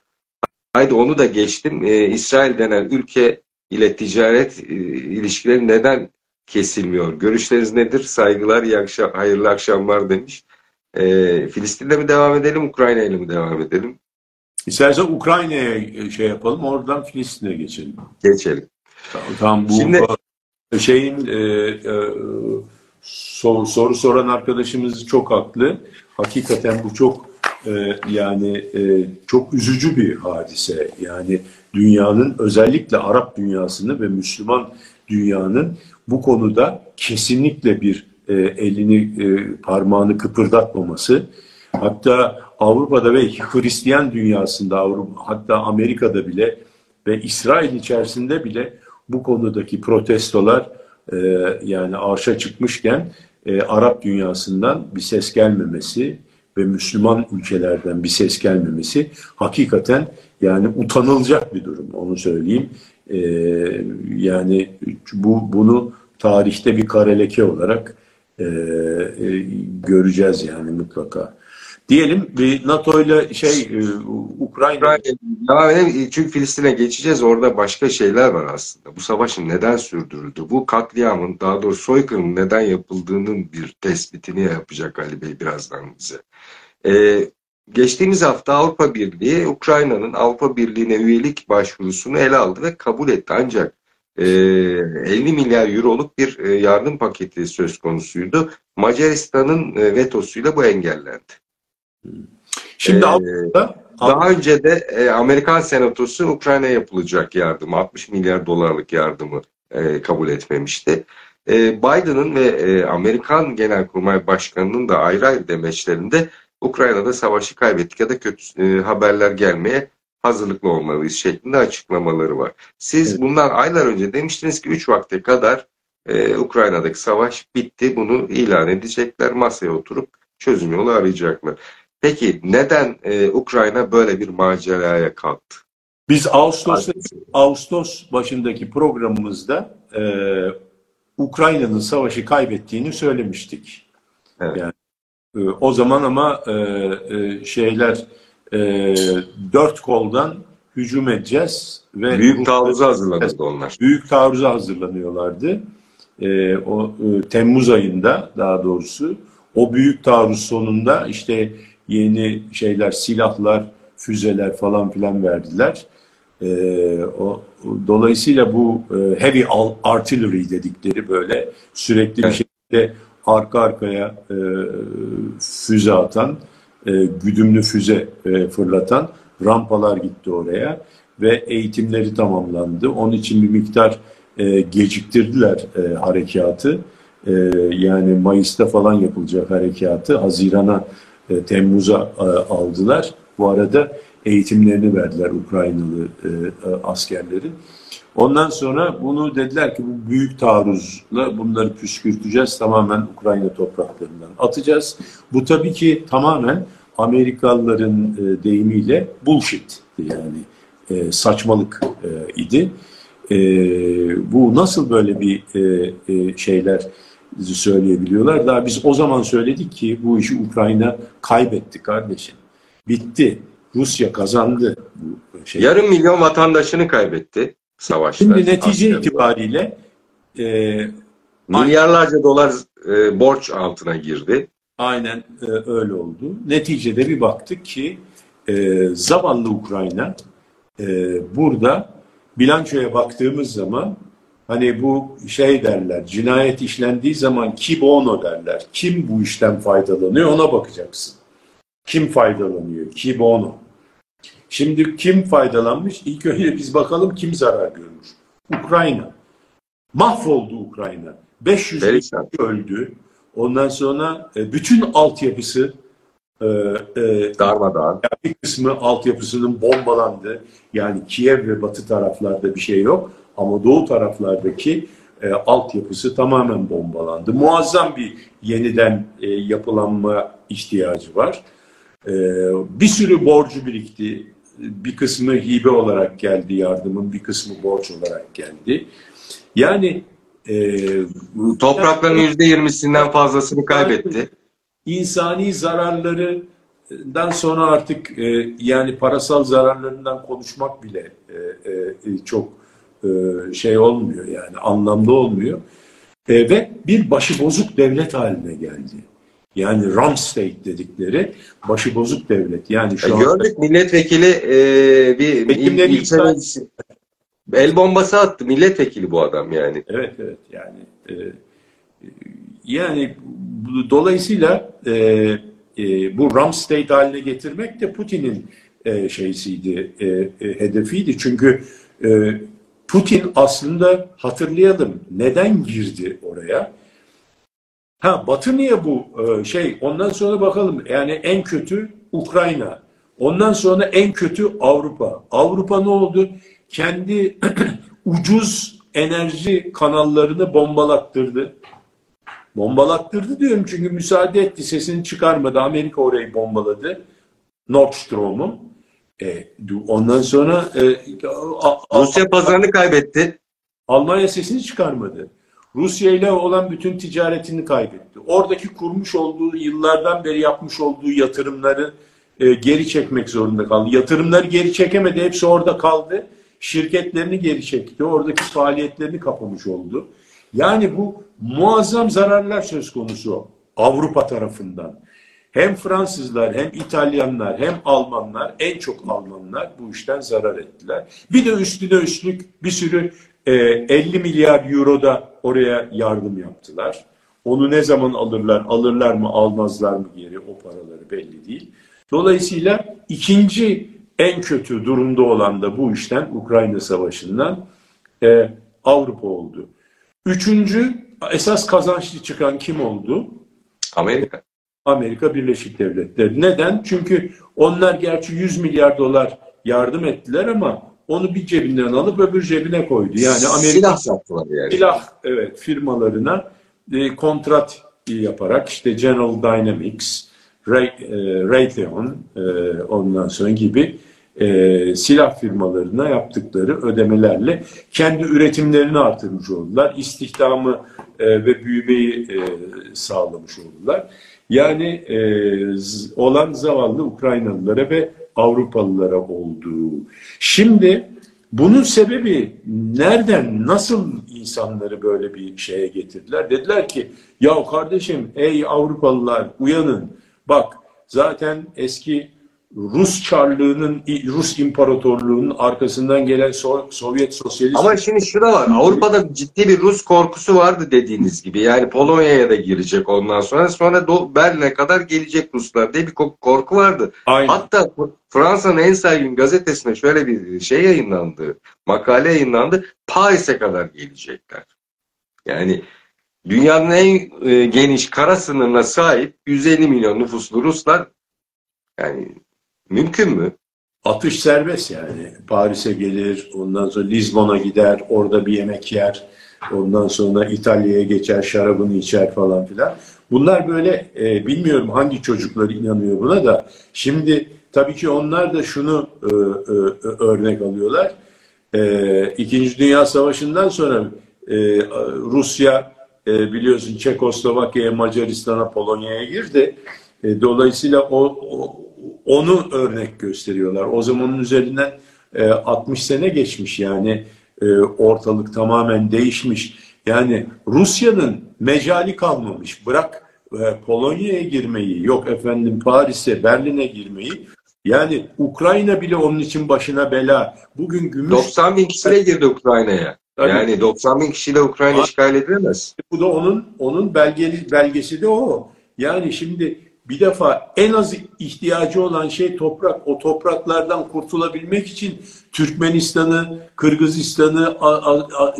Haydi onu da geçtim. E, İsrail denen ülke ile ticaret e, ilişkileri neden kesilmiyor? Görüşleriniz nedir? Saygılar, iyi akşam, hayırlı akşamlar demiş. E, Filistin'de mi devam edelim, Ukrayna ile mi devam edelim? İstersen Ukrayna'ya şey yapalım, oradan Filistin'e geçelim. Geçelim. Tamam bu Şimdi, şeyin e, e, sor, soru soran arkadaşımız çok haklı. Hakikaten bu çok e, yani e, çok üzücü bir hadise. Yani dünyanın özellikle Arap dünyasını ve Müslüman dünyanın bu konuda kesinlikle bir e, elini e, parmağını kıpırdatmaması hatta Avrupa'da ve Hristiyan dünyasında Avrupa, hatta Amerika'da bile ve İsrail içerisinde bile bu konudaki protestolar e, yani arşa çıkmışken e, Arap dünyasından bir ses gelmemesi ve Müslüman ülkelerden bir ses gelmemesi hakikaten yani utanılacak bir durum onu söyleyeyim. E, yani bu bunu tarihte bir kare leke olarak e, e, göreceğiz yani mutlaka. Diyelim bir NATO ile şey e, Ukrayna... Devam edelim. Çünkü Filistin'e geçeceğiz. Orada başka şeyler var aslında. Bu savaşın neden sürdürüldü? Bu katliamın daha doğrusu soykırımın neden yapıldığının bir tespitini yapacak Ali Bey birazdan bize. Ee, geçtiğimiz hafta Avrupa Birliği Ukrayna'nın Avrupa Birliği'ne üyelik başvurusunu ele aldı ve kabul etti. Ancak e, 50 milyar euroluk bir e, yardım paketi söz konusuydu. Macaristan'ın e, vetosuyla bu engellendi. Şimdi ee, Avrupa'da daha önce de e, Amerikan Senatosu Ukrayna'ya yapılacak yardımı, 60 milyar dolarlık yardımı e, kabul etmemişti. E, Biden'ın ve e, Amerikan Genelkurmay Başkanı'nın da ayrı ayrı demeçlerinde Ukrayna'da savaşı kaybettik ya da kötü e, haberler gelmeye hazırlıklı olmalıyız şeklinde açıklamaları var. Siz Evet. bundan aylar önce demiştiniz ki 3 vakte kadar e, Ukrayna'daki savaş bitti. Bunu ilan edecekler. Masaya oturup çözüm yolu arayacaklar. Peki neden e, Ukrayna böyle bir maceraya kalktı? Biz Ağustos Ağustos başındaki programımızda e, Ukrayna'nın savaşı kaybettiğini söylemiştik. Evet. Yani e, o zaman ama e, e, şeyler e, dört koldan hücum edeceğiz ve Büyük taarruza hazırlanırdı onlar. büyük taarruza hazırlanıyorlardı. E, o e, Temmuz ayında daha doğrusu o büyük taarruz sonunda işte yeni şeyler, silahlar, füzeler falan filan verdiler. E, o dolayısıyla bu e, heavy artillery dedikleri böyle sürekli bir şekilde arka arkaya e, füze atan, e, güdümlü füze e, fırlatan rampalar gitti oraya ve eğitimleri tamamlandı. Onun için bir miktar e, geciktirdiler e, harekatı. E, yani Mayıs'ta falan yapılacak harekatı Haziran'a, e, Temmuz'a e, aldılar. Bu arada eğitimlerini verdiler Ukraynalı e, e, askerlerin. Ondan sonra bunu dediler ki bu büyük taarruzla bunları püskürteceğiz. Tamamen Ukrayna topraklarından atacağız. Bu tabii ki tamamen Amerikalıların e, deyimiyle bullshit yani saçmalık idi. Bu nasıl böyle bir e, şeyler söyleyebiliyorlar? Daha biz o zaman söyledik ki bu işi Ukrayna kaybetti kardeşim. Bitti. Rusya kazandı bu şey. Yarım milyon vatandaşını kaybetti savaşta. Şimdi netice Askerler. itibariyle e, Milyarlarca dolar e, borç altına girdi. aynen e, öyle oldu. Neticede bir baktık ki e, zavallı Ukrayna e, burada bilançoya baktığımız zaman hani bu şey derler cinayet işlendiği zaman ki bono derler. Kim bu işten faydalanıyor ona bakacaksın. Kim faydalanıyor? Ki bono. Şimdi kim faydalanmış? İlk önce biz bakalım kim zarar görmüş. Ukrayna. Mahvoldu Ukrayna. 500 bin Perişan. kişi öldü. Ondan sonra e, bütün altyapısı e, e, Darmadağın. bir kısmı altyapısının bombalandı. Yani Kiev ve batı taraflarda bir şey yok. Ama doğu taraflardaki e, altyapısı tamamen bombalandı. Muazzam bir yeniden e, yapılanma ihtiyacı var. E, bir sürü borcu birikti. Bir kısmı hibe olarak geldi yardımın, bir kısmı borç olarak geldi. Yani e, Toprakların %20'sinden fazlasını kaybetti. insani zararlarından sonra artık e, yani parasal zararlarından konuşmak bile e, e, çok e, şey olmuyor yani anlamlı olmuyor. E, ve bir başıbozuk devlet haline geldi. Yani Ram State dedikleri başıbozuk devlet. Yani şu E, anda Gördük milletvekili e, bir il, el bombası attı. Milletvekili bu adam yani. Evet evet yani e, yani dolayısıyla e, e, bu Ram State haline getirmek de Putin'in e, şeysiydi, e, e, hedefiydi. Çünkü e, Putin aslında hatırlayalım neden girdi oraya? Ha Batı niye bu e, şey? Ondan sonra bakalım yani en kötü Ukrayna. Ondan sonra en kötü Avrupa. Avrupa ne oldu? Kendi ucuz enerji kanallarını bombalattırdı. Bombalattırdı diyorum çünkü müsaade etti. Sesini çıkarmadı. Amerika orayı bombaladı. Nord Stream'u. E, ondan sonra e, a- Rusya pazarını kaybetti. Almanya sesini çıkarmadı. Rusya ile olan bütün ticaretini kaybetti. Oradaki kurmuş olduğu yıllardan beri yapmış olduğu yatırımları e, geri çekmek zorunda kaldı. Yatırımları geri çekemedi. Hepsi orada kaldı. Şirketlerini geri çekti. Oradaki faaliyetlerini kapamış oldu. Yani bu muazzam zararlar söz konusu Avrupa tarafından. Hem Fransızlar hem İtalyanlar hem Almanlar en çok Almanlar bu işten zarar ettiler. Bir de üstüne üstlük bir sürü e, 50 milyar euro da oraya yardım yaptılar. Onu ne zaman alırlar, alırlar mı almazlar mı geri o paraları belli değil. Dolayısıyla ikinci en kötü durumda olan da bu işten Ukrayna Savaşı'ndan e, Avrupa oldu. Üçüncü esas kazançlı çıkan kim oldu? Amerika. Amerika Birleşik Devletleri. Neden? Çünkü onlar gerçi 100 milyar dolar yardım ettiler ama onu bir cebinden alıp öbür cebine koydu. Yani Amerika silah sattılar yani. Silah evet firmalarına e, kontrat yaparak işte General Dynamics, Ray, e, Raytheon e, ondan sonra gibi e, silah firmalarına yaptıkları ödemelerle kendi üretimlerini artırmış oldular. İstihdamı e, ve büyümeyi e, sağlamış oldular. Yani e, olan zavallı Ukraynalılara ve Avrupalılara olduğu. Şimdi bunun sebebi nereden, nasıl insanları böyle bir şeye getirdiler? Dediler ki ya kardeşim ey Avrupalılar uyanın. Bak zaten eski Rus Çarlığı'nın, Rus İmparatorluğu'nun arkasından gelen so Sovyet Sosyalist... Ama şimdi şurada var. Avrupa'da ciddi bir Rus korkusu vardı dediğiniz gibi. Yani Polonya'ya da girecek ondan sonra. Sonra Berlin'e kadar gelecek Ruslar diye bir korku vardı. Aynen. Hatta Fransa'nın en saygın gazetesinde şöyle bir şey yayınlandı. Makale yayınlandı. Paris'e kadar gelecekler. Yani dünyanın en e, geniş kara sınırına sahip 150 milyon nüfuslu Ruslar yani Mümkün mü? Atış serbest yani. Paris'e gelir, ondan sonra Lizbon'a gider, orada bir yemek yer. Ondan sonra İtalya'ya geçer, şarabını içer falan filan. Bunlar böyle e, bilmiyorum hangi çocuklar inanıyor buna da. Şimdi tabii ki onlar da şunu e, e, örnek alıyorlar. E, İkinci Dünya Savaşı'ndan sonra e, Rusya e, biliyorsun Çekoslovakya'ya, Macaristan'a, Polonya'ya girdi. E, dolayısıyla o, o onu örnek gösteriyorlar. O zamanın üzerinden e, 60 sene geçmiş yani e, ortalık tamamen değişmiş. Yani Rusya'nın mecali kalmamış. Bırak e, Polonya'ya girmeyi, yok efendim Paris'e, Berlin'e girmeyi. Yani Ukrayna bile onun için başına bela. Bugün gümüş... 90 bin kişiyle girdi Ukrayna'ya. Yani 90 bin kişiyle Ukrayna işgal edilemez. Bu da onun onun belgeli, belgesi de o. Yani şimdi bir defa en az ihtiyacı olan şey toprak. O topraklardan kurtulabilmek için Türkmenistan'ı, Kırgızistan'ı,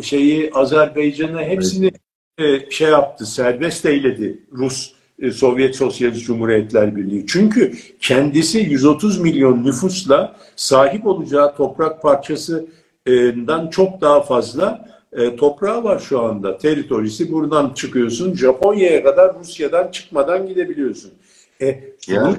şeyi, Azerbaycan'ı hepsini e, şey yaptı, serbest eyledi Rus e, Sovyet Sosyalist Cumhuriyetler Birliği. Çünkü kendisi 130 milyon nüfusla sahip olacağı toprak parçasından çok daha fazla e, toprağı var şu anda. Teritorisi buradan çıkıyorsun. Japonya'ya kadar Rusya'dan çıkmadan gidebiliyorsun. E, yani.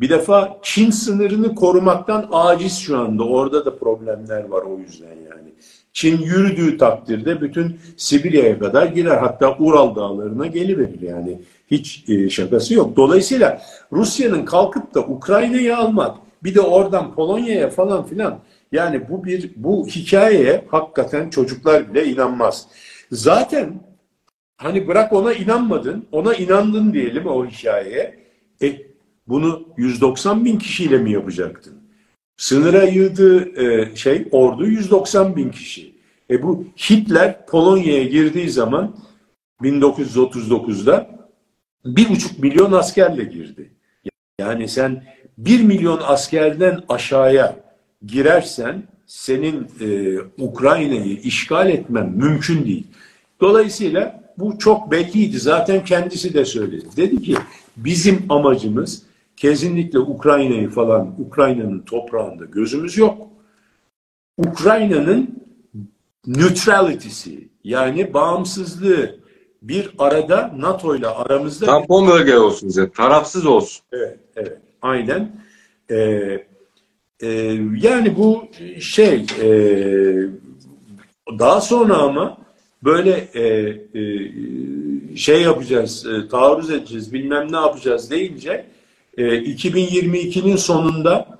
Bir defa Çin sınırını korumaktan aciz şu anda. Orada da problemler var o yüzden yani. Çin yürüdüğü takdirde bütün Sibirya'ya kadar girer. Hatta Ural dağlarına geliverir yani. Hiç e, şakası yok. Dolayısıyla Rusya'nın kalkıp da Ukrayna'yı almak, bir de oradan Polonya'ya falan filan yani bu bir bu hikayeye hakikaten çocuklar bile inanmaz. Zaten hani bırak ona inanmadın, ona inandın diyelim o hikayeye. E, bunu 190 bin kişiyle mi yapacaktın? Sınıra yığdığı e, şey ordu 190 bin kişi. E bu Hitler Polonya'ya girdiği zaman 1939'da bir buçuk milyon askerle girdi. Yani sen bir milyon askerden aşağıya girersen senin e, Ukrayna'yı işgal etmen mümkün değil. Dolayısıyla bu çok belliydi. Zaten kendisi de söyledi. Dedi ki Bizim amacımız kesinlikle Ukrayna'yı falan, Ukrayna'nın toprağında gözümüz yok. Ukrayna'nın neutrality'si yani bağımsızlığı bir arada NATO ile aramızda... Tampon bölge olsun bize, tarafsız olsun. Evet, evet, aynen. Ee, e, yani bu şey, e, daha sonra ama böyle e, e, şey yapacağız, e, taarruz edeceğiz, bilmem ne yapacağız deyince e, 2022'nin sonunda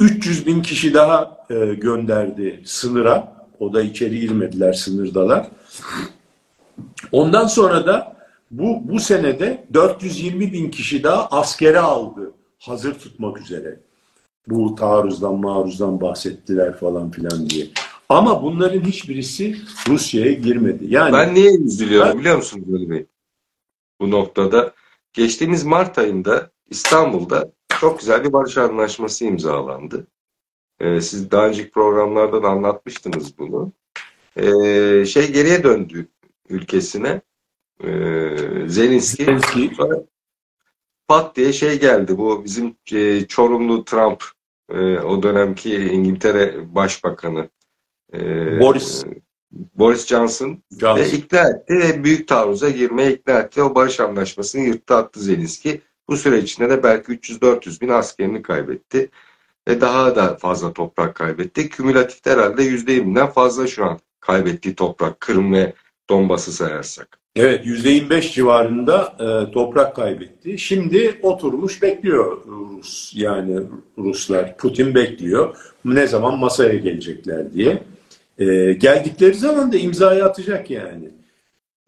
300 bin kişi daha e, gönderdi sınıra. O da içeri girmediler, sınırdalar. Ondan sonra da bu, bu senede 420 bin kişi daha askere aldı. Hazır tutmak üzere. Bu taarruzdan, maruzdan bahsettiler falan filan diye. Ama bunların hiçbirisi Rusya'ya girmedi. Yani ben niye üzülüyorum ben, biliyor musun Gül Bey? Bu noktada geçtiğimiz Mart ayında İstanbul'da çok güzel bir barış anlaşması imzalandı. E, siz daha önceki programlarda da anlatmıştınız bunu. E, şey geriye döndü ülkesine. E, Zelenski. Zelenski. Sonra pat diye şey geldi. Bu bizim e, Çorumlu Trump e, o dönemki İngiltere Başbakanı e, Boris. Boris Johnson Johnson. ve ikna etti ve büyük taarruza girmeye ikna etti. O barış anlaşmasını yırttı attı Zelenski. Bu süre içinde de belki 300-400 bin askerini kaybetti. Ve daha da fazla toprak kaybetti. Kümülatifte herhalde %20'den fazla şu an kaybettiği toprak Kırım ve Donbas'ı sayarsak. Evet %25 civarında e, toprak kaybetti. Şimdi oturmuş bekliyor Rus yani Ruslar. Putin bekliyor. Ne zaman masaya gelecekler diye. E, geldikleri zaman da imzayı atacak yani.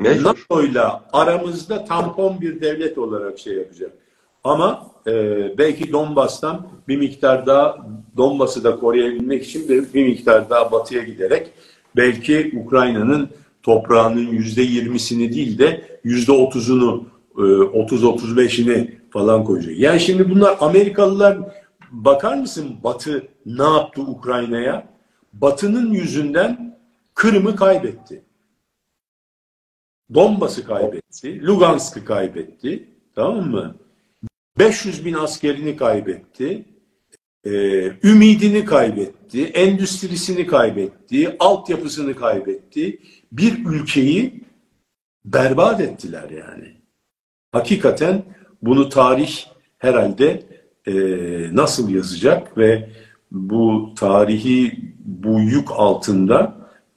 NATO'yla aramızda tampon bir devlet olarak şey yapacak. Ama e, belki Donbas'tan bir miktar daha Donbas'ı da koruyabilmek için bir, bir miktar daha batıya giderek belki Ukrayna'nın toprağının yüzde yirmisini değil de yüzde otuzunu, otuz otuz beşini falan koyacak. Yani şimdi bunlar Amerikalılar bakar mısın Batı ne yaptı Ukrayna'ya? Batı'nın yüzünden Kırım'ı kaybetti. Donbas'ı kaybetti. Lugansk'ı kaybetti. Tamam mı? 500 bin askerini kaybetti. Ee, ümidini kaybetti. Endüstrisini kaybetti. Altyapısını kaybetti. Bir ülkeyi berbat ettiler yani. Hakikaten bunu tarih herhalde e, nasıl yazacak ve bu tarihi bu yük altında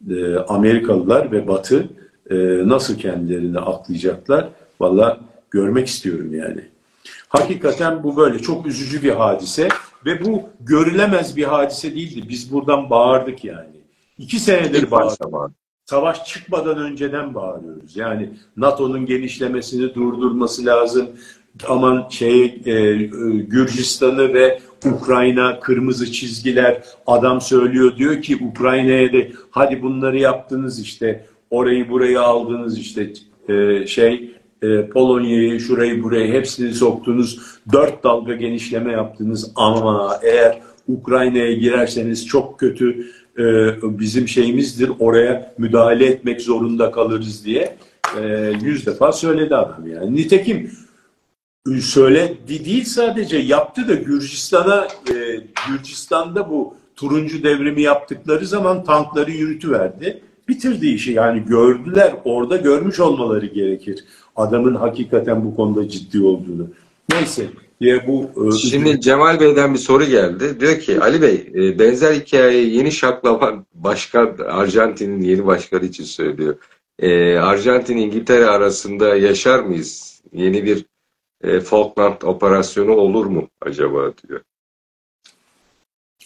e, Amerikalılar ve Batı e, nasıl kendilerini aklayacaklar? Valla görmek istiyorum yani. Hakikaten bu böyle çok üzücü bir hadise ve bu görülemez bir hadise değildi. Biz buradan bağırdık yani. İki senedir bağırdık. Savaş çıkmadan önceden bağırıyoruz. Yani NATO'nun genişlemesini durdurması lazım. Aman şey e, Gürcistan'ı ve Ukrayna kırmızı çizgiler. Adam söylüyor diyor ki Ukrayna'ya da hadi bunları yaptınız işte orayı burayı aldınız işte e, şey e, Polonya'yı şurayı burayı hepsini soktunuz. Dört dalga genişleme yaptınız. Ama eğer Ukrayna'ya girerseniz çok kötü e, bizim şeyimizdir oraya müdahale etmek zorunda kalırız. diye e, yüz defa söyledi adam yani. Nitekim söyledi değil sadece yaptı da Gürcistan'a e, Gürcistan'da bu turuncu devrimi yaptıkları zaman tankları yürütüverdi. Bitirdi işi yani gördüler orada görmüş olmaları gerekir. Adamın hakikaten bu konuda ciddi olduğunu. Neyse ya bu e, Şimdi Cemal Bey'den bir soru geldi. Diyor ki Ali Bey e, benzer hikayeyi yeni şaklaman başkan Arjantin'in yeni başkanı için söylüyor. E, Arjantin İngiltere arasında yaşar mıyız? Yeni bir e, Falkland operasyonu olur mu acaba diyor.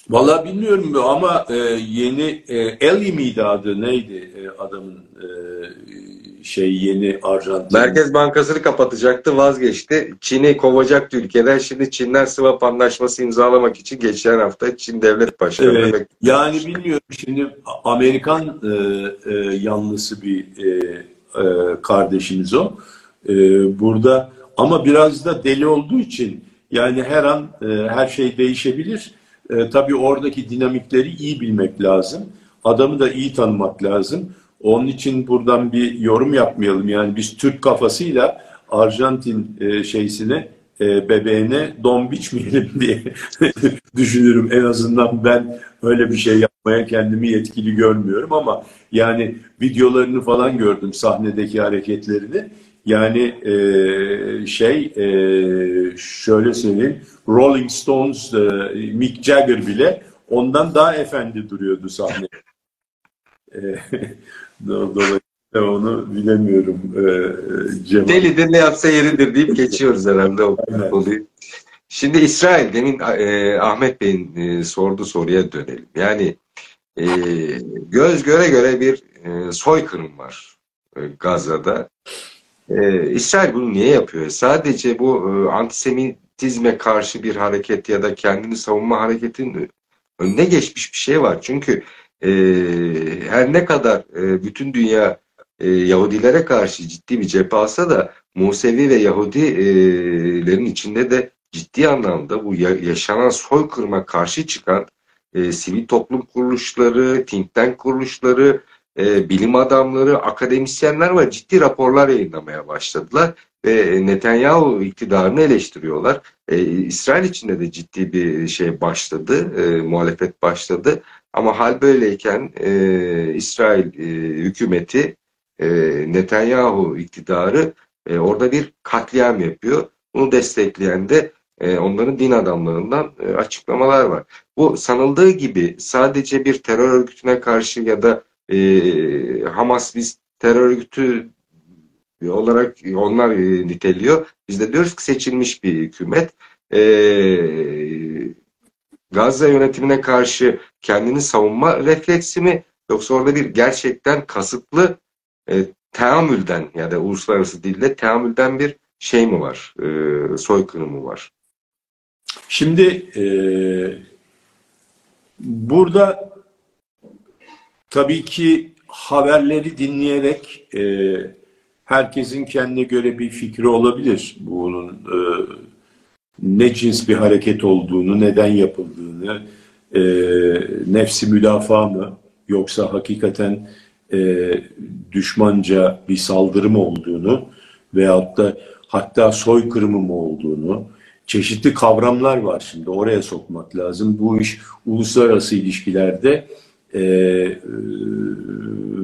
Vallahi bilmiyorum ama e, yeni e, Eli miydi adı neydi e, adamın e, şey yeni Arjantin. Merkez Bankası'nı kapatacaktı vazgeçti. Çin'i kovacaktı ülkeden. Şimdi Çin'den swap anlaşması imzalamak için geçen hafta Çin Devlet Başkanı Evet, yani bilmiyorum şimdi Amerikan e, e, yanlısı bir e, e, kardeşimiz o. E, burada ama biraz da deli olduğu için yani her an e, her şey değişebilir. E, tabii oradaki dinamikleri iyi bilmek lazım. Adamı da iyi tanımak lazım. Onun için buradan bir yorum yapmayalım. Yani biz Türk kafasıyla Arjantin e, şeysine e, bebeğine don biçmeyelim diye düşünürüm. En azından ben öyle bir şey yapmaya kendimi yetkili görmüyorum ama yani videolarını falan gördüm sahnedeki hareketlerini. Yani e, şey e, şöyle söyleyeyim Rolling Stones, e, Mick Jagger bile ondan daha efendi duruyordu sahne. E, Dolayısıyla onu bilemiyorum. E, Cemal. Delidir ne yapsa yeridir deyip geçiyoruz herhalde o konuyu. Şimdi İsrail, demin e, Ahmet Bey'in e, sorduğu soruya dönelim. Yani e, göz göre göre bir e, soykırım var e, Gazze'de. E, İsrail bunu niye yapıyor? Sadece bu e, antisemitizme karşı bir hareket ya da kendini savunma hareketinin önüne geçmiş bir şey var. Çünkü e, her ne kadar e, bütün dünya e, Yahudilere karşı ciddi bir cephe alsa da Musevi ve Yahudilerin içinde de ciddi anlamda bu yaşanan soykırıma karşı çıkan e, sivil toplum kuruluşları, think tank kuruluşları, e, bilim adamları, akademisyenler var. Ciddi raporlar yayınlamaya başladılar ve Netanyahu iktidarını eleştiriyorlar. E, İsrail içinde de ciddi bir şey başladı, e, muhalefet başladı. Ama hal böyleyken e, İsrail e, hükümeti, e, Netanyahu iktidarı e, orada bir katliam yapıyor. Bunu destekleyen de e, onların din adamlarından e, açıklamalar var. Bu sanıldığı gibi sadece bir terör örgütüne karşı ya da e, Hamas biz terör örgütü olarak onlar e, niteliyor. Biz de diyoruz ki seçilmiş bir hükümet. E, Gazze yönetimine karşı kendini savunma refleksi mi yoksa orada bir gerçekten kasıtlı e, teamülden ya da uluslararası dilde teamülden bir şey mi var? E, soykırım mı var? Şimdi e, burada tabii ki haberleri dinleyerek e, herkesin kendine göre bir fikri olabilir. Bunun e, ne cins bir hareket olduğunu, neden yapıldığını, e, nefsi müdafaa mı yoksa hakikaten e, düşmanca bir saldırı mı olduğunu veyahut da hatta soykırımı mı olduğunu çeşitli kavramlar var şimdi oraya sokmak lazım. Bu iş uluslararası ilişkilerde e,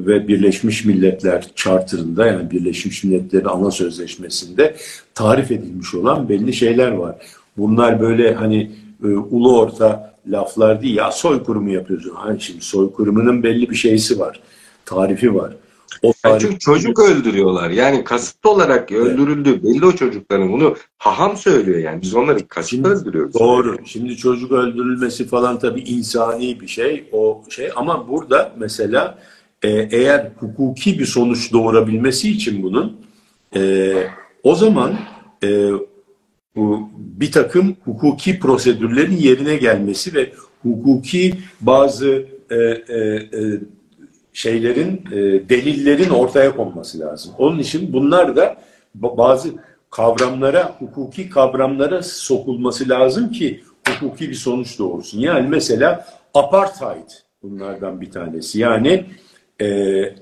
ve Birleşmiş Milletler Charter'ında yani Birleşmiş Milletler'in ana sözleşmesinde tarif edilmiş olan belli şeyler var. Bunlar böyle hani e, ulu orta laflar değil ya soykırımı yapıyorsun. Hani şimdi soykırımının belli bir şeysi var. Tarifi var. O yani çünkü çocuk öldürüyorlar. Yani kasıtlı olarak öldürüldü. Evet. Belli o çocukların. Bunu haham söylüyor yani. Biz onları kasıtlı Şimdi, öldürüyoruz. Doğru. Yani. Şimdi çocuk öldürülmesi falan tabii insani bir şey. O şey ama burada mesela e, eğer hukuki bir sonuç doğurabilmesi için bunun e, o zaman e, bu bir takım hukuki prosedürlerin yerine gelmesi ve hukuki bazı e, e, e, şeylerin, e, delillerin ortaya konması lazım. Onun için bunlar da bazı kavramlara, hukuki kavramlara sokulması lazım ki hukuki bir sonuç doğursun. Yani mesela apartheid bunlardan bir tanesi. Yani e,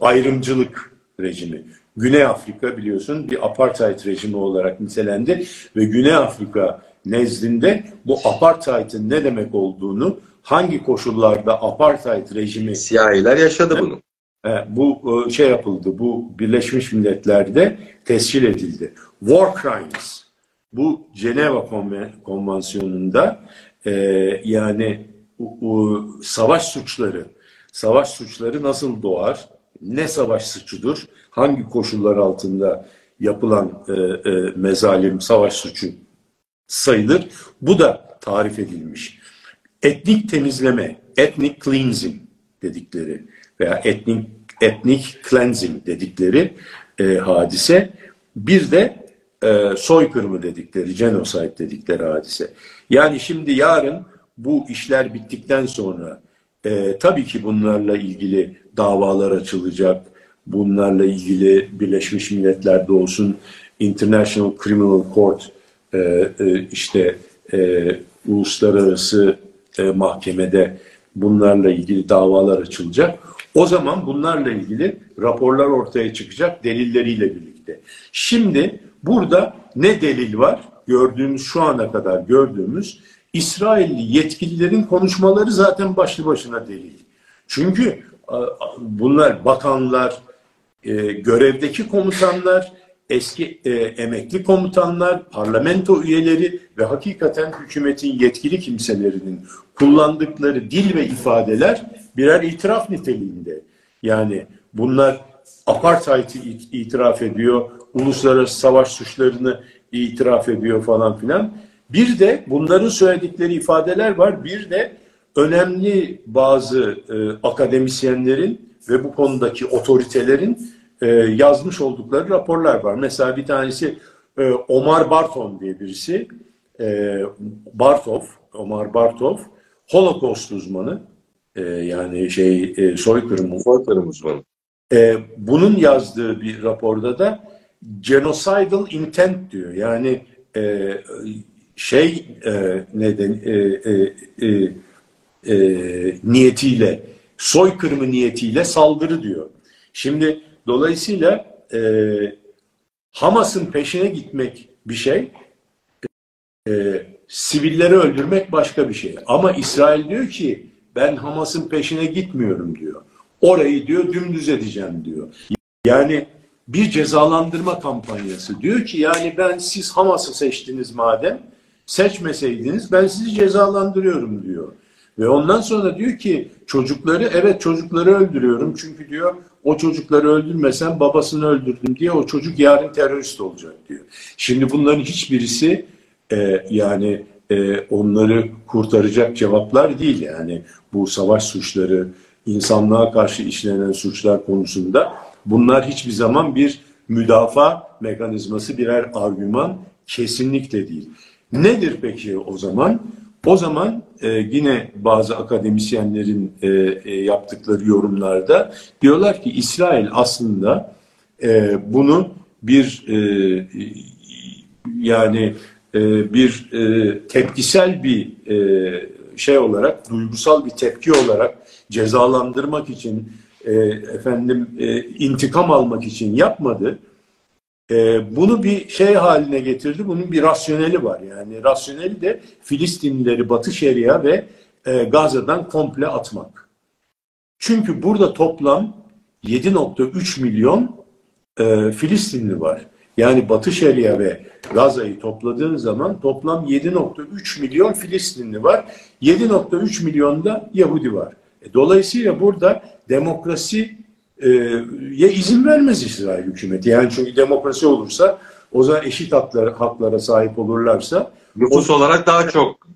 ayrımcılık rejimi. Güney Afrika biliyorsun bir apartheid rejimi olarak nitelendi ve Güney Afrika nezdinde bu apartheid'in ne demek olduğunu hangi koşullarda apartheid rejimi siyahiler yaşadı bunu. E, bu e, şey yapıldı, bu Birleşmiş Milletler'de tescil edildi. War crimes, bu Ceneva Konvansiyonu'nda e, yani savaş suçları, savaş suçları nasıl doğar, ne savaş suçudur, hangi koşullar altında yapılan mezalim, savaş suçu sayılır. Bu da tarif edilmiş. Etnik temizleme, ethnic cleansing dedikleri veya ethnic, ethnic cleansing dedikleri e, hadise. Bir de e, soykırımı dedikleri, genocide dedikleri hadise. Yani şimdi yarın bu işler bittikten sonra e, tabii ki bunlarla ilgili davalar açılacak. Bunlarla ilgili Birleşmiş Milletler'de olsun International Criminal Court e, e, işte e, uluslararası e, mahkemede bunlarla ilgili davalar açılacak. O zaman bunlarla ilgili raporlar ortaya çıkacak delilleriyle birlikte. Şimdi burada ne delil var? Gördüğümüz şu ana kadar gördüğümüz İsrailli yetkililerin konuşmaları zaten başlı başına delil. Çünkü bunlar bakanlar, e, görevdeki komutanlar, eski e, emekli komutanlar, parlamento üyeleri ve hakikaten hükümetin yetkili kimselerinin kullandıkları dil ve ifadeler birer itiraf niteliğinde. Yani bunlar apartheid'i itiraf ediyor, uluslararası savaş suçlarını itiraf ediyor falan filan. Bir de bunların söyledikleri ifadeler var. Bir de önemli bazı e, akademisyenlerin ve bu konudaki otoritelerin e, yazmış oldukları raporlar var. Mesela bir tanesi e, Omar Barton diye birisi. E, Bartov, Omar Bartov, Holocaust uzmanı. E, yani şey e, soykırım, soykırım uzmanı. E, bunun yazdığı bir raporda da genocidal intent diyor. Yani e, şey e, neden e, e, e, e, niyetiyle soykırımı niyetiyle saldırı diyor. Şimdi dolayısıyla e, Hamas'ın peşine gitmek bir şey, e, sivilleri öldürmek başka bir şey. Ama İsrail diyor ki ben Hamas'ın peşine gitmiyorum diyor. Orayı diyor dümdüz edeceğim diyor. Yani bir cezalandırma kampanyası. Diyor ki yani ben siz Hamas'ı seçtiniz madem seçmeseydiniz ben sizi cezalandırıyorum diyor. Ve ondan sonra diyor ki çocukları evet çocukları öldürüyorum çünkü diyor o çocukları öldürmesem babasını öldürdüm diye o çocuk yarın terörist olacak diyor. Şimdi bunların hiçbirisi e, yani e, onları kurtaracak cevaplar değil yani bu savaş suçları, insanlığa karşı işlenen suçlar konusunda bunlar hiçbir zaman bir müdafaa mekanizması birer argüman kesinlikle değil. Nedir peki o zaman? O zaman e, yine bazı akademisyenlerin e, e, yaptıkları yorumlarda diyorlar ki İsrail aslında e, bunu bir e, yani e, bir e, tepkisel bir e, şey olarak, duygusal bir tepki olarak cezalandırmak için, efendim intikam almak için yapmadı. Bunu bir şey haline getirdi. Bunun bir rasyoneli var. Yani rasyoneli de Filistinlileri Batı Şeria ve Gazze'den komple atmak. Çünkü burada toplam 7.3 milyon Filistinli var. Yani Batı Şeria ve Gaza'yı topladığın zaman toplam 7.3 milyon Filistinli var. 7.3 milyonda Yahudi var. E, dolayısıyla burada demokrasiye izin vermez İsrail hükümeti. Yani çünkü demokrasi olursa o zaman eşit haklara, haklara sahip olurlarsa nüfus o, olarak daha çok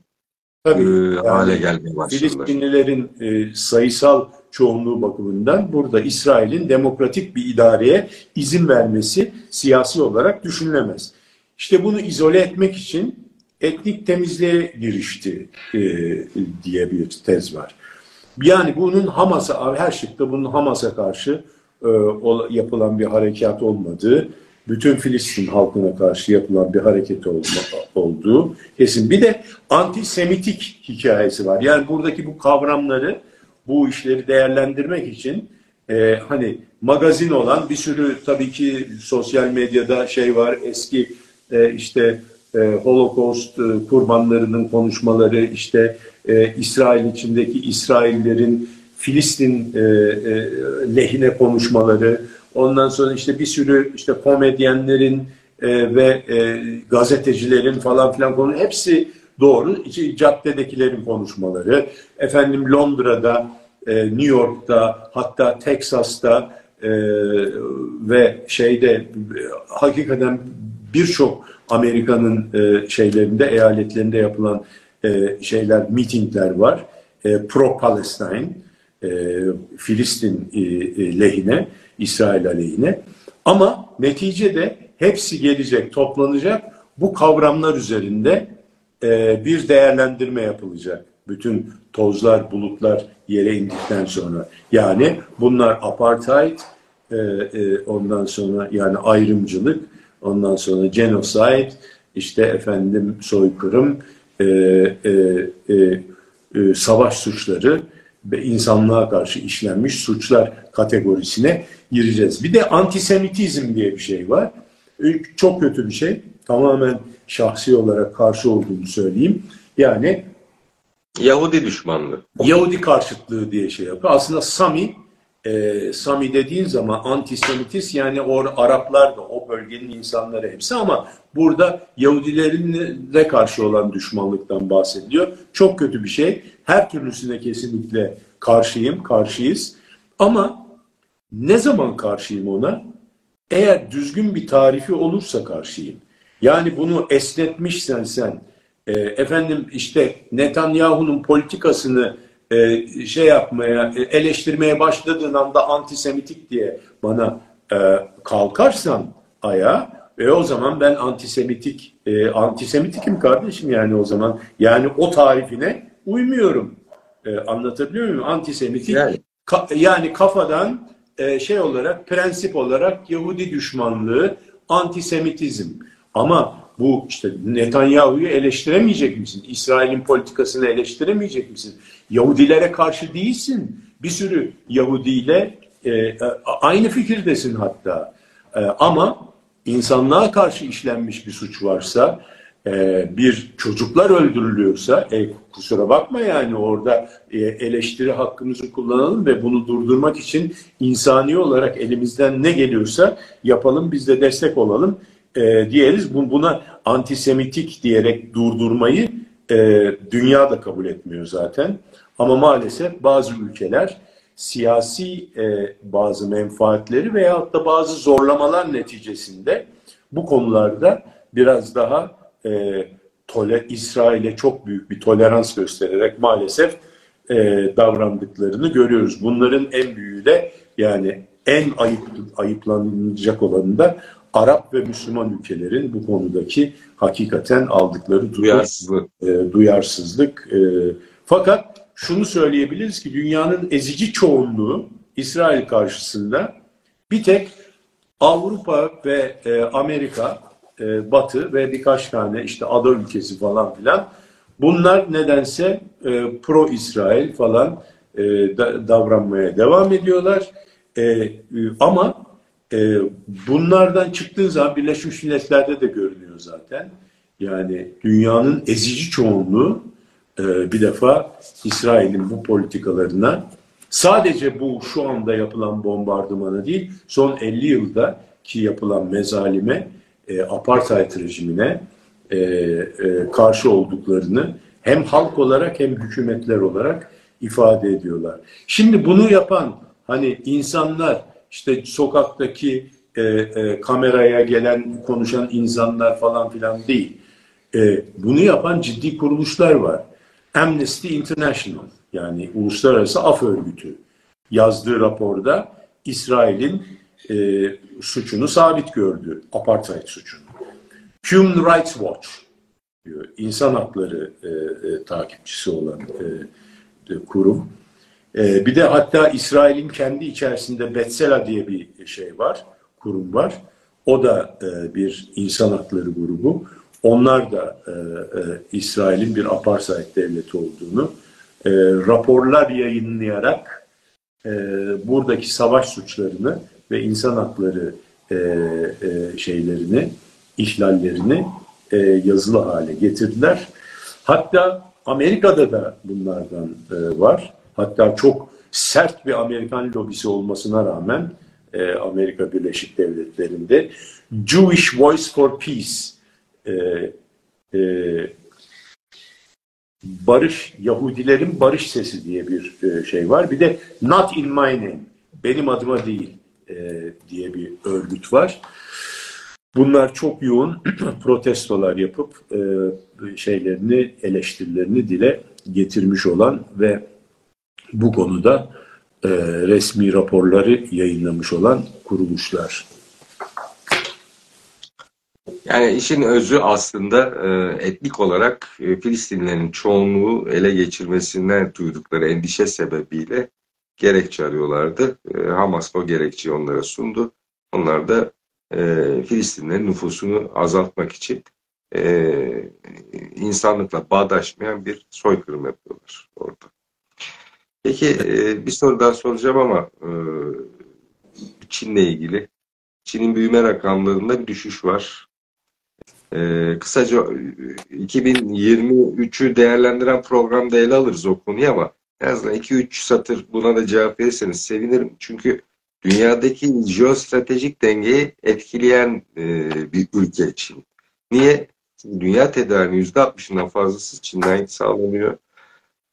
tabii, e, yani, hale gelmeye başlarlar. Filistinlilerin e, sayısal çoğunluğu bakımından burada İsrail'in demokratik bir idareye izin vermesi siyasi olarak düşünülemez. İşte bunu izole etmek için etnik temizliğe girişti e, diye bir tez var. Yani bunun Hamas'a, her şıkta bunun Hamas'a karşı e, yapılan bir harekat olmadığı, bütün Filistin halkına karşı yapılan bir hareket olma, olduğu kesin. Bir de antisemitik hikayesi var. Yani buradaki bu kavramları bu işleri değerlendirmek için e, hani magazin olan bir sürü tabii ki sosyal medyada şey var eski e, işte e, Holocaust e, kurbanlarının konuşmaları işte e, İsrail içindeki İsraillerin Filistin e, e, lehine konuşmaları ondan sonra işte bir sürü işte komedyenlerin e, ve e, gazetecilerin falan filan konu hepsi doğru. Caddedekilerin konuşmaları, efendim Londra'da, e, New York'ta, hatta Texas'ta e, ve şeyde e, hakikaten birçok Amerika'nın e, şeylerinde, eyaletlerinde yapılan e, şeyler, mitingler var. E, Pro-Palestine, e, Filistin e, e, lehine, İsrail aleyhine. Ama neticede hepsi gelecek, toplanacak. Bu kavramlar üzerinde e, bir değerlendirme yapılacak. Bütün tozlar, bulutlar yere indikten sonra. Yani bunlar apartheid, e, e, ondan sonra yani ayrımcılık, ondan sonra genocide, işte efendim soykırım, e, e, e, e, savaş suçları ve insanlığa karşı işlenmiş suçlar kategorisine gireceğiz. Bir de antisemitizm diye bir şey var. Çok kötü bir şey. Tamamen şahsi olarak karşı olduğunu söyleyeyim. Yani Yahudi düşmanlığı. Yahudi karşıtlığı diye şey yapıyor. Aslında Sami, e, Sami dediğin zaman antisemitist yani o Araplar da o bölgenin insanları hepsi ama burada Yahudilerin de karşı olan düşmanlıktan bahsediliyor. Çok kötü bir şey. Her türlüsüne kesinlikle karşıyım, karşıyız. Ama ne zaman karşıyım ona? Eğer düzgün bir tarifi olursa karşıyım. Yani bunu esnetmişsen sen, e, efendim işte Netanyahu'nun politikasını e, şey yapmaya, e, eleştirmeye başladığın anda antisemitik diye bana e, kalkarsan aya ve o zaman ben antisemitik, e, antisemitikim kardeşim yani o zaman. Yani o tarifine uymuyorum. E, anlatabiliyor muyum? Antisemitik yani, ka, yani kafadan e, şey olarak, prensip olarak Yahudi düşmanlığı, antisemitizm. Ama bu işte Netanyahu'yu eleştiremeyecek misin? İsrail'in politikasını eleştiremeyecek misin? Yahudilere karşı değilsin. Bir sürü Yahudiyle e, aynı fikirdesin hatta. E, ama insanlığa karşı işlenmiş bir suç varsa, e, bir çocuklar öldürülüyorsa, e, kusura bakma yani orada e, eleştiri hakkımızı kullanalım ve bunu durdurmak için insani olarak elimizden ne geliyorsa yapalım, biz de destek olalım e, diyeriz. Buna antisemitik diyerek durdurmayı e, dünya da kabul etmiyor zaten. Ama maalesef bazı ülkeler siyasi e, bazı menfaatleri veyahut da bazı zorlamalar neticesinde bu konularda biraz daha e, tole, İsrail'e çok büyük bir tolerans göstererek maalesef e, davrandıklarını görüyoruz. Bunların en büyüğü de yani en ayıp, ayıplanacak olanı da Arap ve Müslüman ülkelerin bu konudaki hakikaten aldıkları duyarsızlık. E, duyarsızlık. E, fakat şunu söyleyebiliriz ki dünyanın ezici çoğunluğu İsrail karşısında bir tek Avrupa ve e, Amerika, e, Batı ve birkaç tane işte ada ülkesi falan filan bunlar nedense e, pro İsrail falan e, da, davranmaya devam ediyorlar. E, ama e, bunlardan çıktığı zaman Birleşmiş Milletler'de de görünüyor zaten. Yani dünyanın ezici çoğunluğu e, bir defa İsrail'in bu politikalarına sadece bu şu anda yapılan bombardımanı değil, son 50 yılda ki yapılan mezalime, e, apartheid rejimine e, e, karşı olduklarını hem halk olarak hem hükümetler olarak ifade ediyorlar. Şimdi bunu yapan hani insanlar işte sokaktaki e, e, kameraya gelen konuşan insanlar falan filan değil. E, bunu yapan ciddi kuruluşlar var. Amnesty International yani Uluslararası Af Örgütü yazdığı raporda İsrail'in e, suçunu sabit gördü. Apartheid suçunu. Human Rights Watch diyor. İnsan hakları e, e, takipçisi olan e, kurum. E, bir de hatta İsrail'in kendi içerisinde Betsela diye bir şey var, kurum var. O da e, bir insan hakları grubu. Onlar da e, e, İsrail'in bir apartheid devleti olduğunu raporlar yayınlayarak buradaki savaş suçlarını ve insan hakları şeylerini, ihlallerini yazılı hale getirdiler. Hatta Amerika'da da bunlardan var. Hatta çok sert bir Amerikan lobisi olmasına rağmen e, Amerika Birleşik Devletleri'nde Jewish Voice for Peace e, e, barış, Yahudilerin barış sesi diye bir e, şey var. Bir de Not in my name, benim adıma değil e, diye bir örgüt var. Bunlar çok yoğun protestolar yapıp e, şeylerini, eleştirilerini dile getirmiş olan ve bu konuda e, resmi raporları yayınlamış olan kuruluşlar. Yani işin özü aslında e, etnik olarak e, Filistinlerin çoğunluğu ele geçirmesinden duydukları endişe sebebiyle gerekçe arıyorlardı. E, Hamas o gerekçeyi onlara sundu. Onlar da e, Filistinlerin nüfusunu azaltmak için e, insanlıkla bağdaşmayan bir soykırım yapıyorlar orada. Peki e, bir soru daha soracağım ama e, Çin'le ilgili. Çin'in büyüme rakamlarında bir düşüş var. E, kısaca 2023'ü değerlendiren programda ele alırız o konuyu ama en azından 2-3 satır buna da cevap verirseniz sevinirim. Çünkü dünyadaki jeostratejik dengeyi etkileyen e, bir ülke Çin. Niye? Çünkü dünya tedariğinin %60'ından fazlası Çin'den sağlanıyor.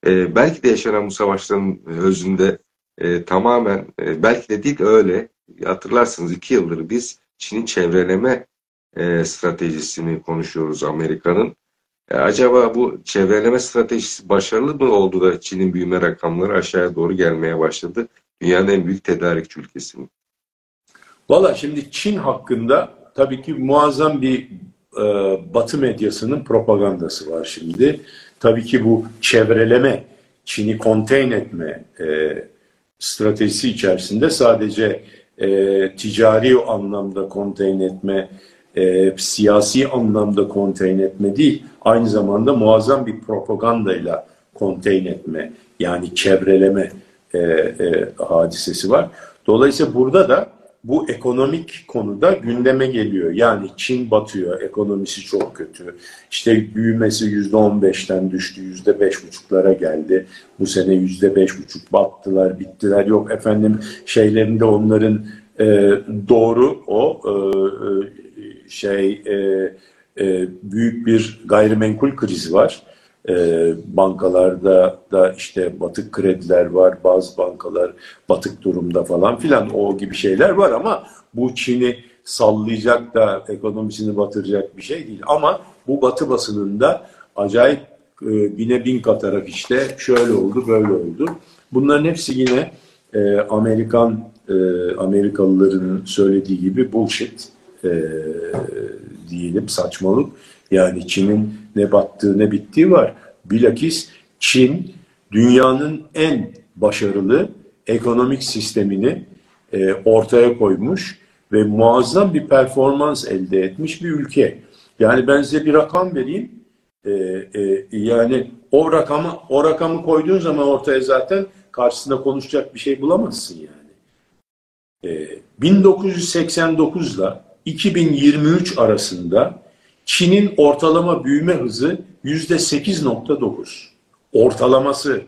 E, belki de yaşanan bu savaşların özünde e, tamamen, e, belki de değil öyle, hatırlarsınız iki yıldır biz Çin'in çevreleme e, stratejisini konuşuyoruz Amerika'nın. E, acaba bu çevreleme stratejisi başarılı mı oldu da Çin'in büyüme rakamları aşağıya doğru gelmeye başladı? Dünyanın en büyük tedarikçi ülkesi mi? Valla şimdi Çin hakkında tabii ki muazzam bir e, Batı medyasının propagandası var şimdi. Tabii ki bu çevreleme, Çin'i contain etme e, stratejisi içerisinde sadece e, ticari anlamda contain etme e, siyasi anlamda konteyn etme değil, aynı zamanda muazzam bir propagandayla konteyn etme, yani çevreleme e, e, hadisesi var. Dolayısıyla burada da bu ekonomik konuda gündeme geliyor. Yani Çin batıyor, ekonomisi çok kötü. İşte büyümesi yüzde on beşten düştü, yüzde beş buçuklara geldi. Bu sene yüzde beş buçuk battılar, bittiler. Yok efendim şeylerinde onların e, doğru o e, e şey e, e, büyük bir gayrimenkul krizi var. E, bankalarda da işte batık krediler var, bazı bankalar batık durumda falan filan o gibi şeyler var ama bu Çin'i sallayacak da ekonomisini batıracak bir şey değil. Ama bu batı basınında acayip e, bine bin katarak işte şöyle oldu böyle oldu. Bunların hepsi yine e, Amerikan e, Amerikalıların söylediği gibi bullshit e, diyelim saçmalık. Yani Çin'in ne battığı ne bittiği var. Bilakis Çin dünyanın en başarılı ekonomik sistemini e, ortaya koymuş ve muazzam bir performans elde etmiş bir ülke. Yani ben size bir rakam vereyim. E, e, yani o rakamı o rakamı koyduğun zaman ortaya zaten karşısında konuşacak bir şey bulamazsın yani. E, 1989 ile 2023 arasında Çin'in ortalama büyüme hızı yüzde 8.9. Ortalaması.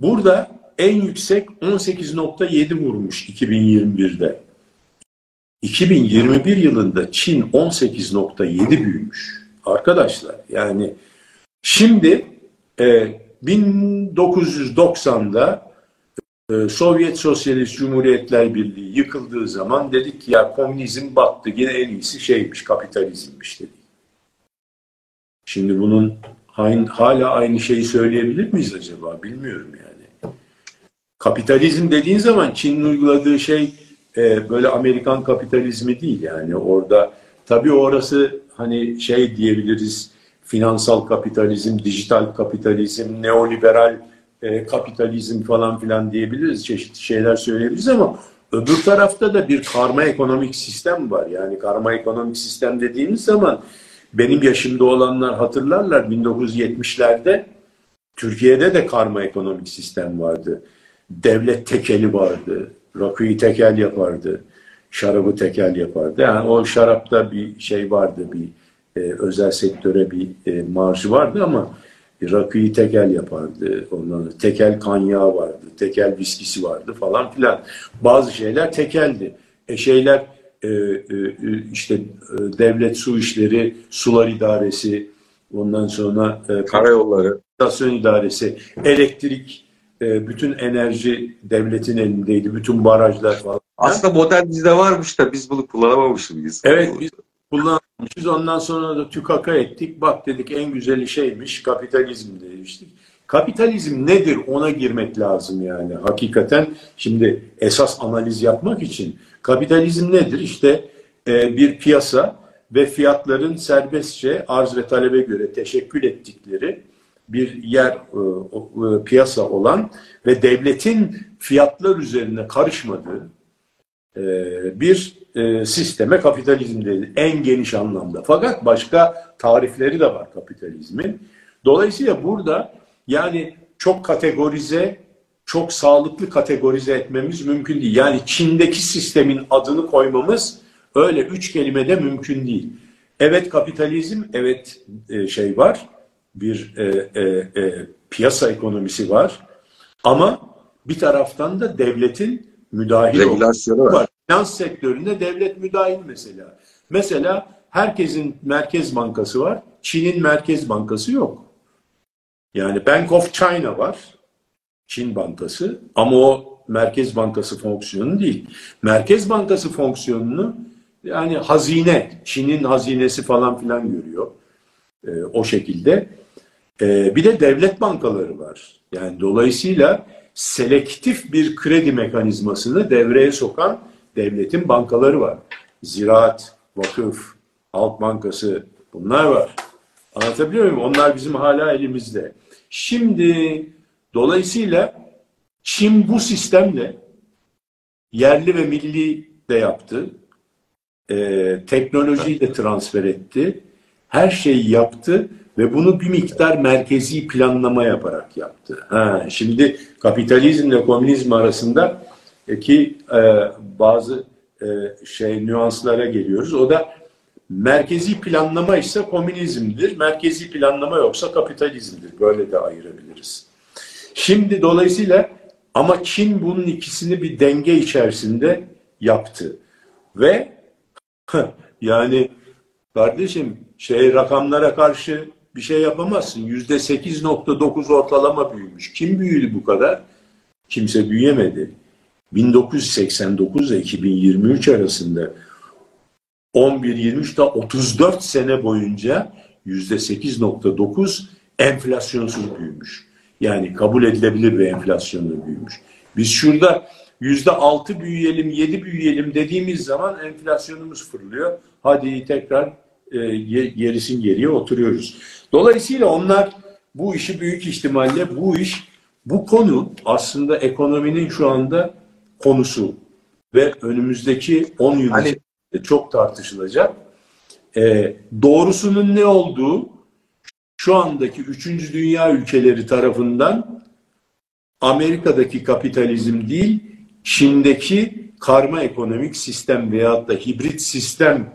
Burada en yüksek 18.7 vurmuş 2021'de. 2021 yılında Çin 18.7 büyümüş. Arkadaşlar yani şimdi e, 1990'da e, Sovyet Sosyalist Cumhuriyetler Birliği yıkıldığı zaman dedik ki ya komünizm battı yine en iyisi şeymiş kapitalizmmiş dedik. Şimdi bunun hala aynı şeyi söyleyebilir miyiz acaba bilmiyorum yani. Kapitalizm dediğin zaman Çin'in uyguladığı şey e, böyle Amerikan kapitalizmi değil yani orada tabii orası hani şey diyebiliriz finansal kapitalizm, dijital kapitalizm, neoliberal e, kapitalizm falan filan diyebiliriz, çeşitli şeyler söyleyebiliriz ama öbür tarafta da bir karma ekonomik sistem var. Yani karma ekonomik sistem dediğimiz zaman benim yaşımda olanlar hatırlarlar 1970'lerde Türkiye'de de karma ekonomik sistem vardı. Devlet tekeli vardı. Rakıyı tekel yapardı. Şarabı tekel yapardı. Yani o şarapta bir şey vardı. Bir e, özel sektöre bir e, marjı vardı ama rakıyı tekel yapardı. Ondan tekel kanyağı vardı. Tekel viskisi vardı falan filan. Bazı şeyler tekeldi. E şeyler e, e, işte e, devlet su işleri, sular idaresi, ondan sonra e, karayolları, stasyon idaresi, elektrik, e, bütün enerji devletin elindeydi. Bütün barajlar falan. Aslında model bizde varmış da biz bunu kullanamamışız. Evet biz kullanmışız. Ondan sonra da tükaka ettik. Bak dedik en güzeli şeymiş kapitalizm demiştik. Kapitalizm nedir ona girmek lazım yani hakikaten. Şimdi esas analiz yapmak için kapitalizm nedir? İşte e, bir piyasa ve fiyatların serbestçe arz ve talebe göre teşekkül ettikleri bir yer e, e, piyasa olan ve devletin fiyatlar üzerine karışmadığı bir e, sisteme kapitalizm dedi en geniş anlamda. Fakat başka tarifleri de var kapitalizmin. Dolayısıyla burada yani çok kategorize, çok sağlıklı kategorize etmemiz mümkün değil. Yani Çin'deki sistemin adını koymamız öyle üç kelimede mümkün değil. Evet kapitalizm, evet e, şey var, bir e, e, e, piyasa ekonomisi var. Ama bir taraftan da devletin müdahil Regülasyonu var. var. Finans sektöründe devlet müdahil mesela. Mesela herkesin Merkez Bankası var. Çin'in Merkez Bankası yok. Yani Bank of China var. Çin Bankası ama o Merkez Bankası fonksiyonu değil. Merkez Bankası fonksiyonunu yani hazine, Çin'in hazinesi falan filan görüyor. E, o şekilde. E, bir de devlet bankaları var. Yani dolayısıyla selektif bir kredi mekanizmasını devreye sokan devletin bankaları var. Ziraat, vakıf, Halk Bankası bunlar var. Anlatabiliyor muyum? Onlar bizim hala elimizde. Şimdi dolayısıyla Çin bu sistemle yerli ve milli de yaptı. e, teknolojiyi de transfer etti. Her şeyi yaptı ve bunu bir miktar merkezi planlama yaparak yaptı. Ha, şimdi kapitalizmle komünizm arasında e, ki e, bazı e, şey nüanslara geliyoruz. O da merkezi planlama ise komünizmdir. Merkezi planlama yoksa kapitalizmdir. Böyle de ayırabiliriz. Şimdi dolayısıyla ama Çin bunun ikisini bir denge içerisinde yaptı. Ve yani kardeşim şey rakamlara karşı bir şey yapamazsın. Yüzde 8.9 ortalama büyümüş. Kim büyüdü bu kadar? Kimse büyüyemedi. 1989 ile 2023 arasında 11-23'te 34 sene boyunca yüzde 8.9 enflasyonsuz büyümüş. Yani kabul edilebilir bir enflasyonla büyümüş. Biz şurada yüzde 6 büyüyelim, 7 büyüyelim dediğimiz zaman enflasyonumuz fırlıyor. Hadi tekrar gerisin geriye oturuyoruz. Dolayısıyla onlar bu işi büyük ihtimalle bu iş, bu konu aslında ekonominin şu anda konusu ve önümüzdeki 10 yıl hani, çok tartışılacak. E, doğrusunun ne olduğu şu andaki üçüncü dünya ülkeleri tarafından Amerika'daki kapitalizm değil, Çin'deki karma ekonomik sistem veyahut da hibrit sistem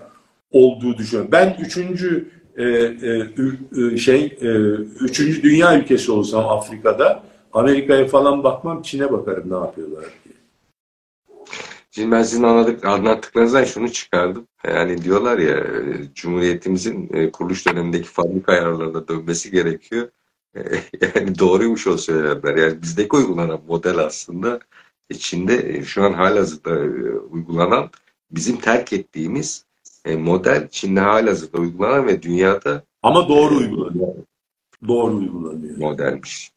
olduğu düşünüyorum. Ben üçüncü e, e, e, şey e, üçüncü dünya ülkesi olsam Afrika'da Amerika'ya falan bakmam Çin'e bakarım ne yapıyorlar diye. Şimdi ben sizin anladık, anlattıklarınızdan şunu çıkardım. Yani diyorlar ya Cumhuriyetimizin e, kuruluş dönemindeki fabrika ayarlarına dönmesi gerekiyor. E, yani doğruymuş o söylemler. Yani bizdeki uygulanan model aslında Çin'de şu an halihazırda uygulanan bizim terk ettiğimiz e, model Çin'de halihazırda uygulanan ve dünyada ama doğru uygulanıyor. Doğru uygulanıyor. Modelmiş.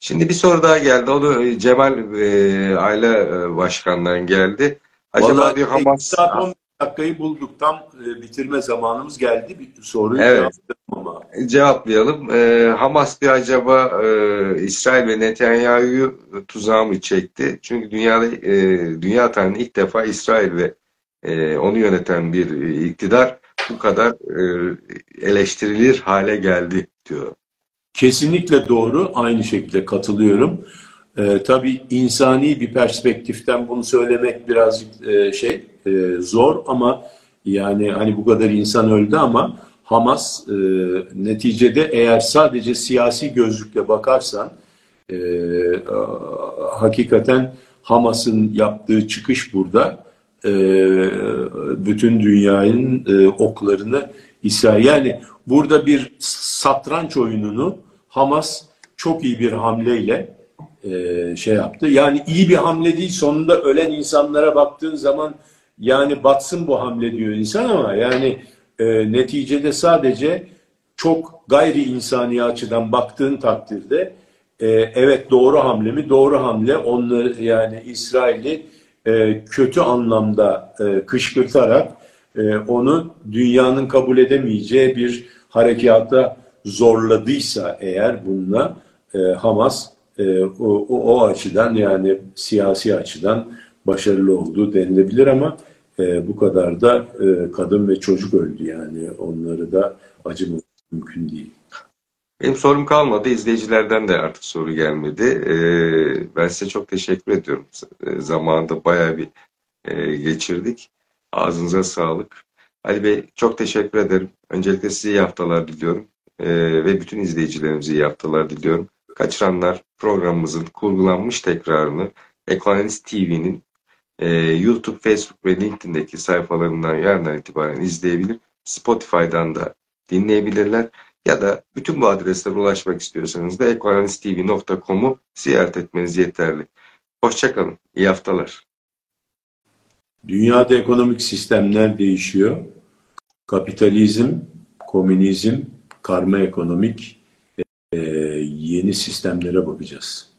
Şimdi bir soru daha geldi. O da e, Cemal e, Aile e, Başkan'dan geldi. Acaba Vallahi diyor Hamas... Saat 10 dakikayı bulduk. Tam e, bitirme zamanımız geldi. Bir soruyu evet. ama. Cevaplayalım. E, Hamas diyor acaba e, İsrail ve Netanyahu'yu tuzağa mı çekti? Çünkü dünyada e, dünya tarihinde ilk defa İsrail ve e, onu yöneten bir iktidar bu kadar e, eleştirilir hale geldi diyor. Kesinlikle doğru. Aynı şekilde katılıyorum. E, tabii insani bir perspektiften bunu söylemek birazcık e, şey e, zor ama yani hani bu kadar insan öldü ama Hamas e, neticede eğer sadece siyasi gözlükle bakarsan e, hakikaten Hamas'ın yaptığı çıkış burada e, bütün dünyanın e, oklarını İsrail. Yani burada bir satranç oyununu Hamas çok iyi bir hamleyle e, şey yaptı. Yani iyi bir hamle değil sonunda ölen insanlara baktığın zaman yani batsın bu hamle diyor insan ama yani e, neticede sadece çok gayri insani açıdan baktığın takdirde e, evet doğru hamle mi? Doğru hamle. Onları yani İsrail'i e, kötü anlamda e, kışkırtarak e, onu dünyanın kabul edemeyeceği bir harekata zorladıysa eğer bununla e, Hamas e, o, o, o açıdan yani siyasi açıdan başarılı olduğu denilebilir ama e, bu kadar da e, kadın ve çocuk öldü yani onları da acımak mümkün değil. Benim sorum kalmadı. İzleyicilerden de artık soru gelmedi. Ee, ben size çok teşekkür ediyorum. Ee, zamanında bayağı bir e, geçirdik. Ağzınıza sağlık. Ali Bey çok teşekkür ederim. Öncelikle size iyi haftalar diliyorum. Ee, ve bütün izleyicilerimize iyi haftalar diliyorum. Kaçıranlar programımızın kurgulanmış tekrarını Ekonomist TV'nin e, YouTube, Facebook ve LinkedIn'deki sayfalarından yarından itibaren izleyebilir. Spotify'dan da dinleyebilirler. Ya da bütün bu adreslere ulaşmak istiyorsanız da ekoanalisttv.com'u ziyaret etmeniz yeterli. Hoşçakalın. İyi haftalar. Dünyada ekonomik sistemler değişiyor. Kapitalizm, komünizm, karma ekonomik e, yeni sistemlere bakacağız.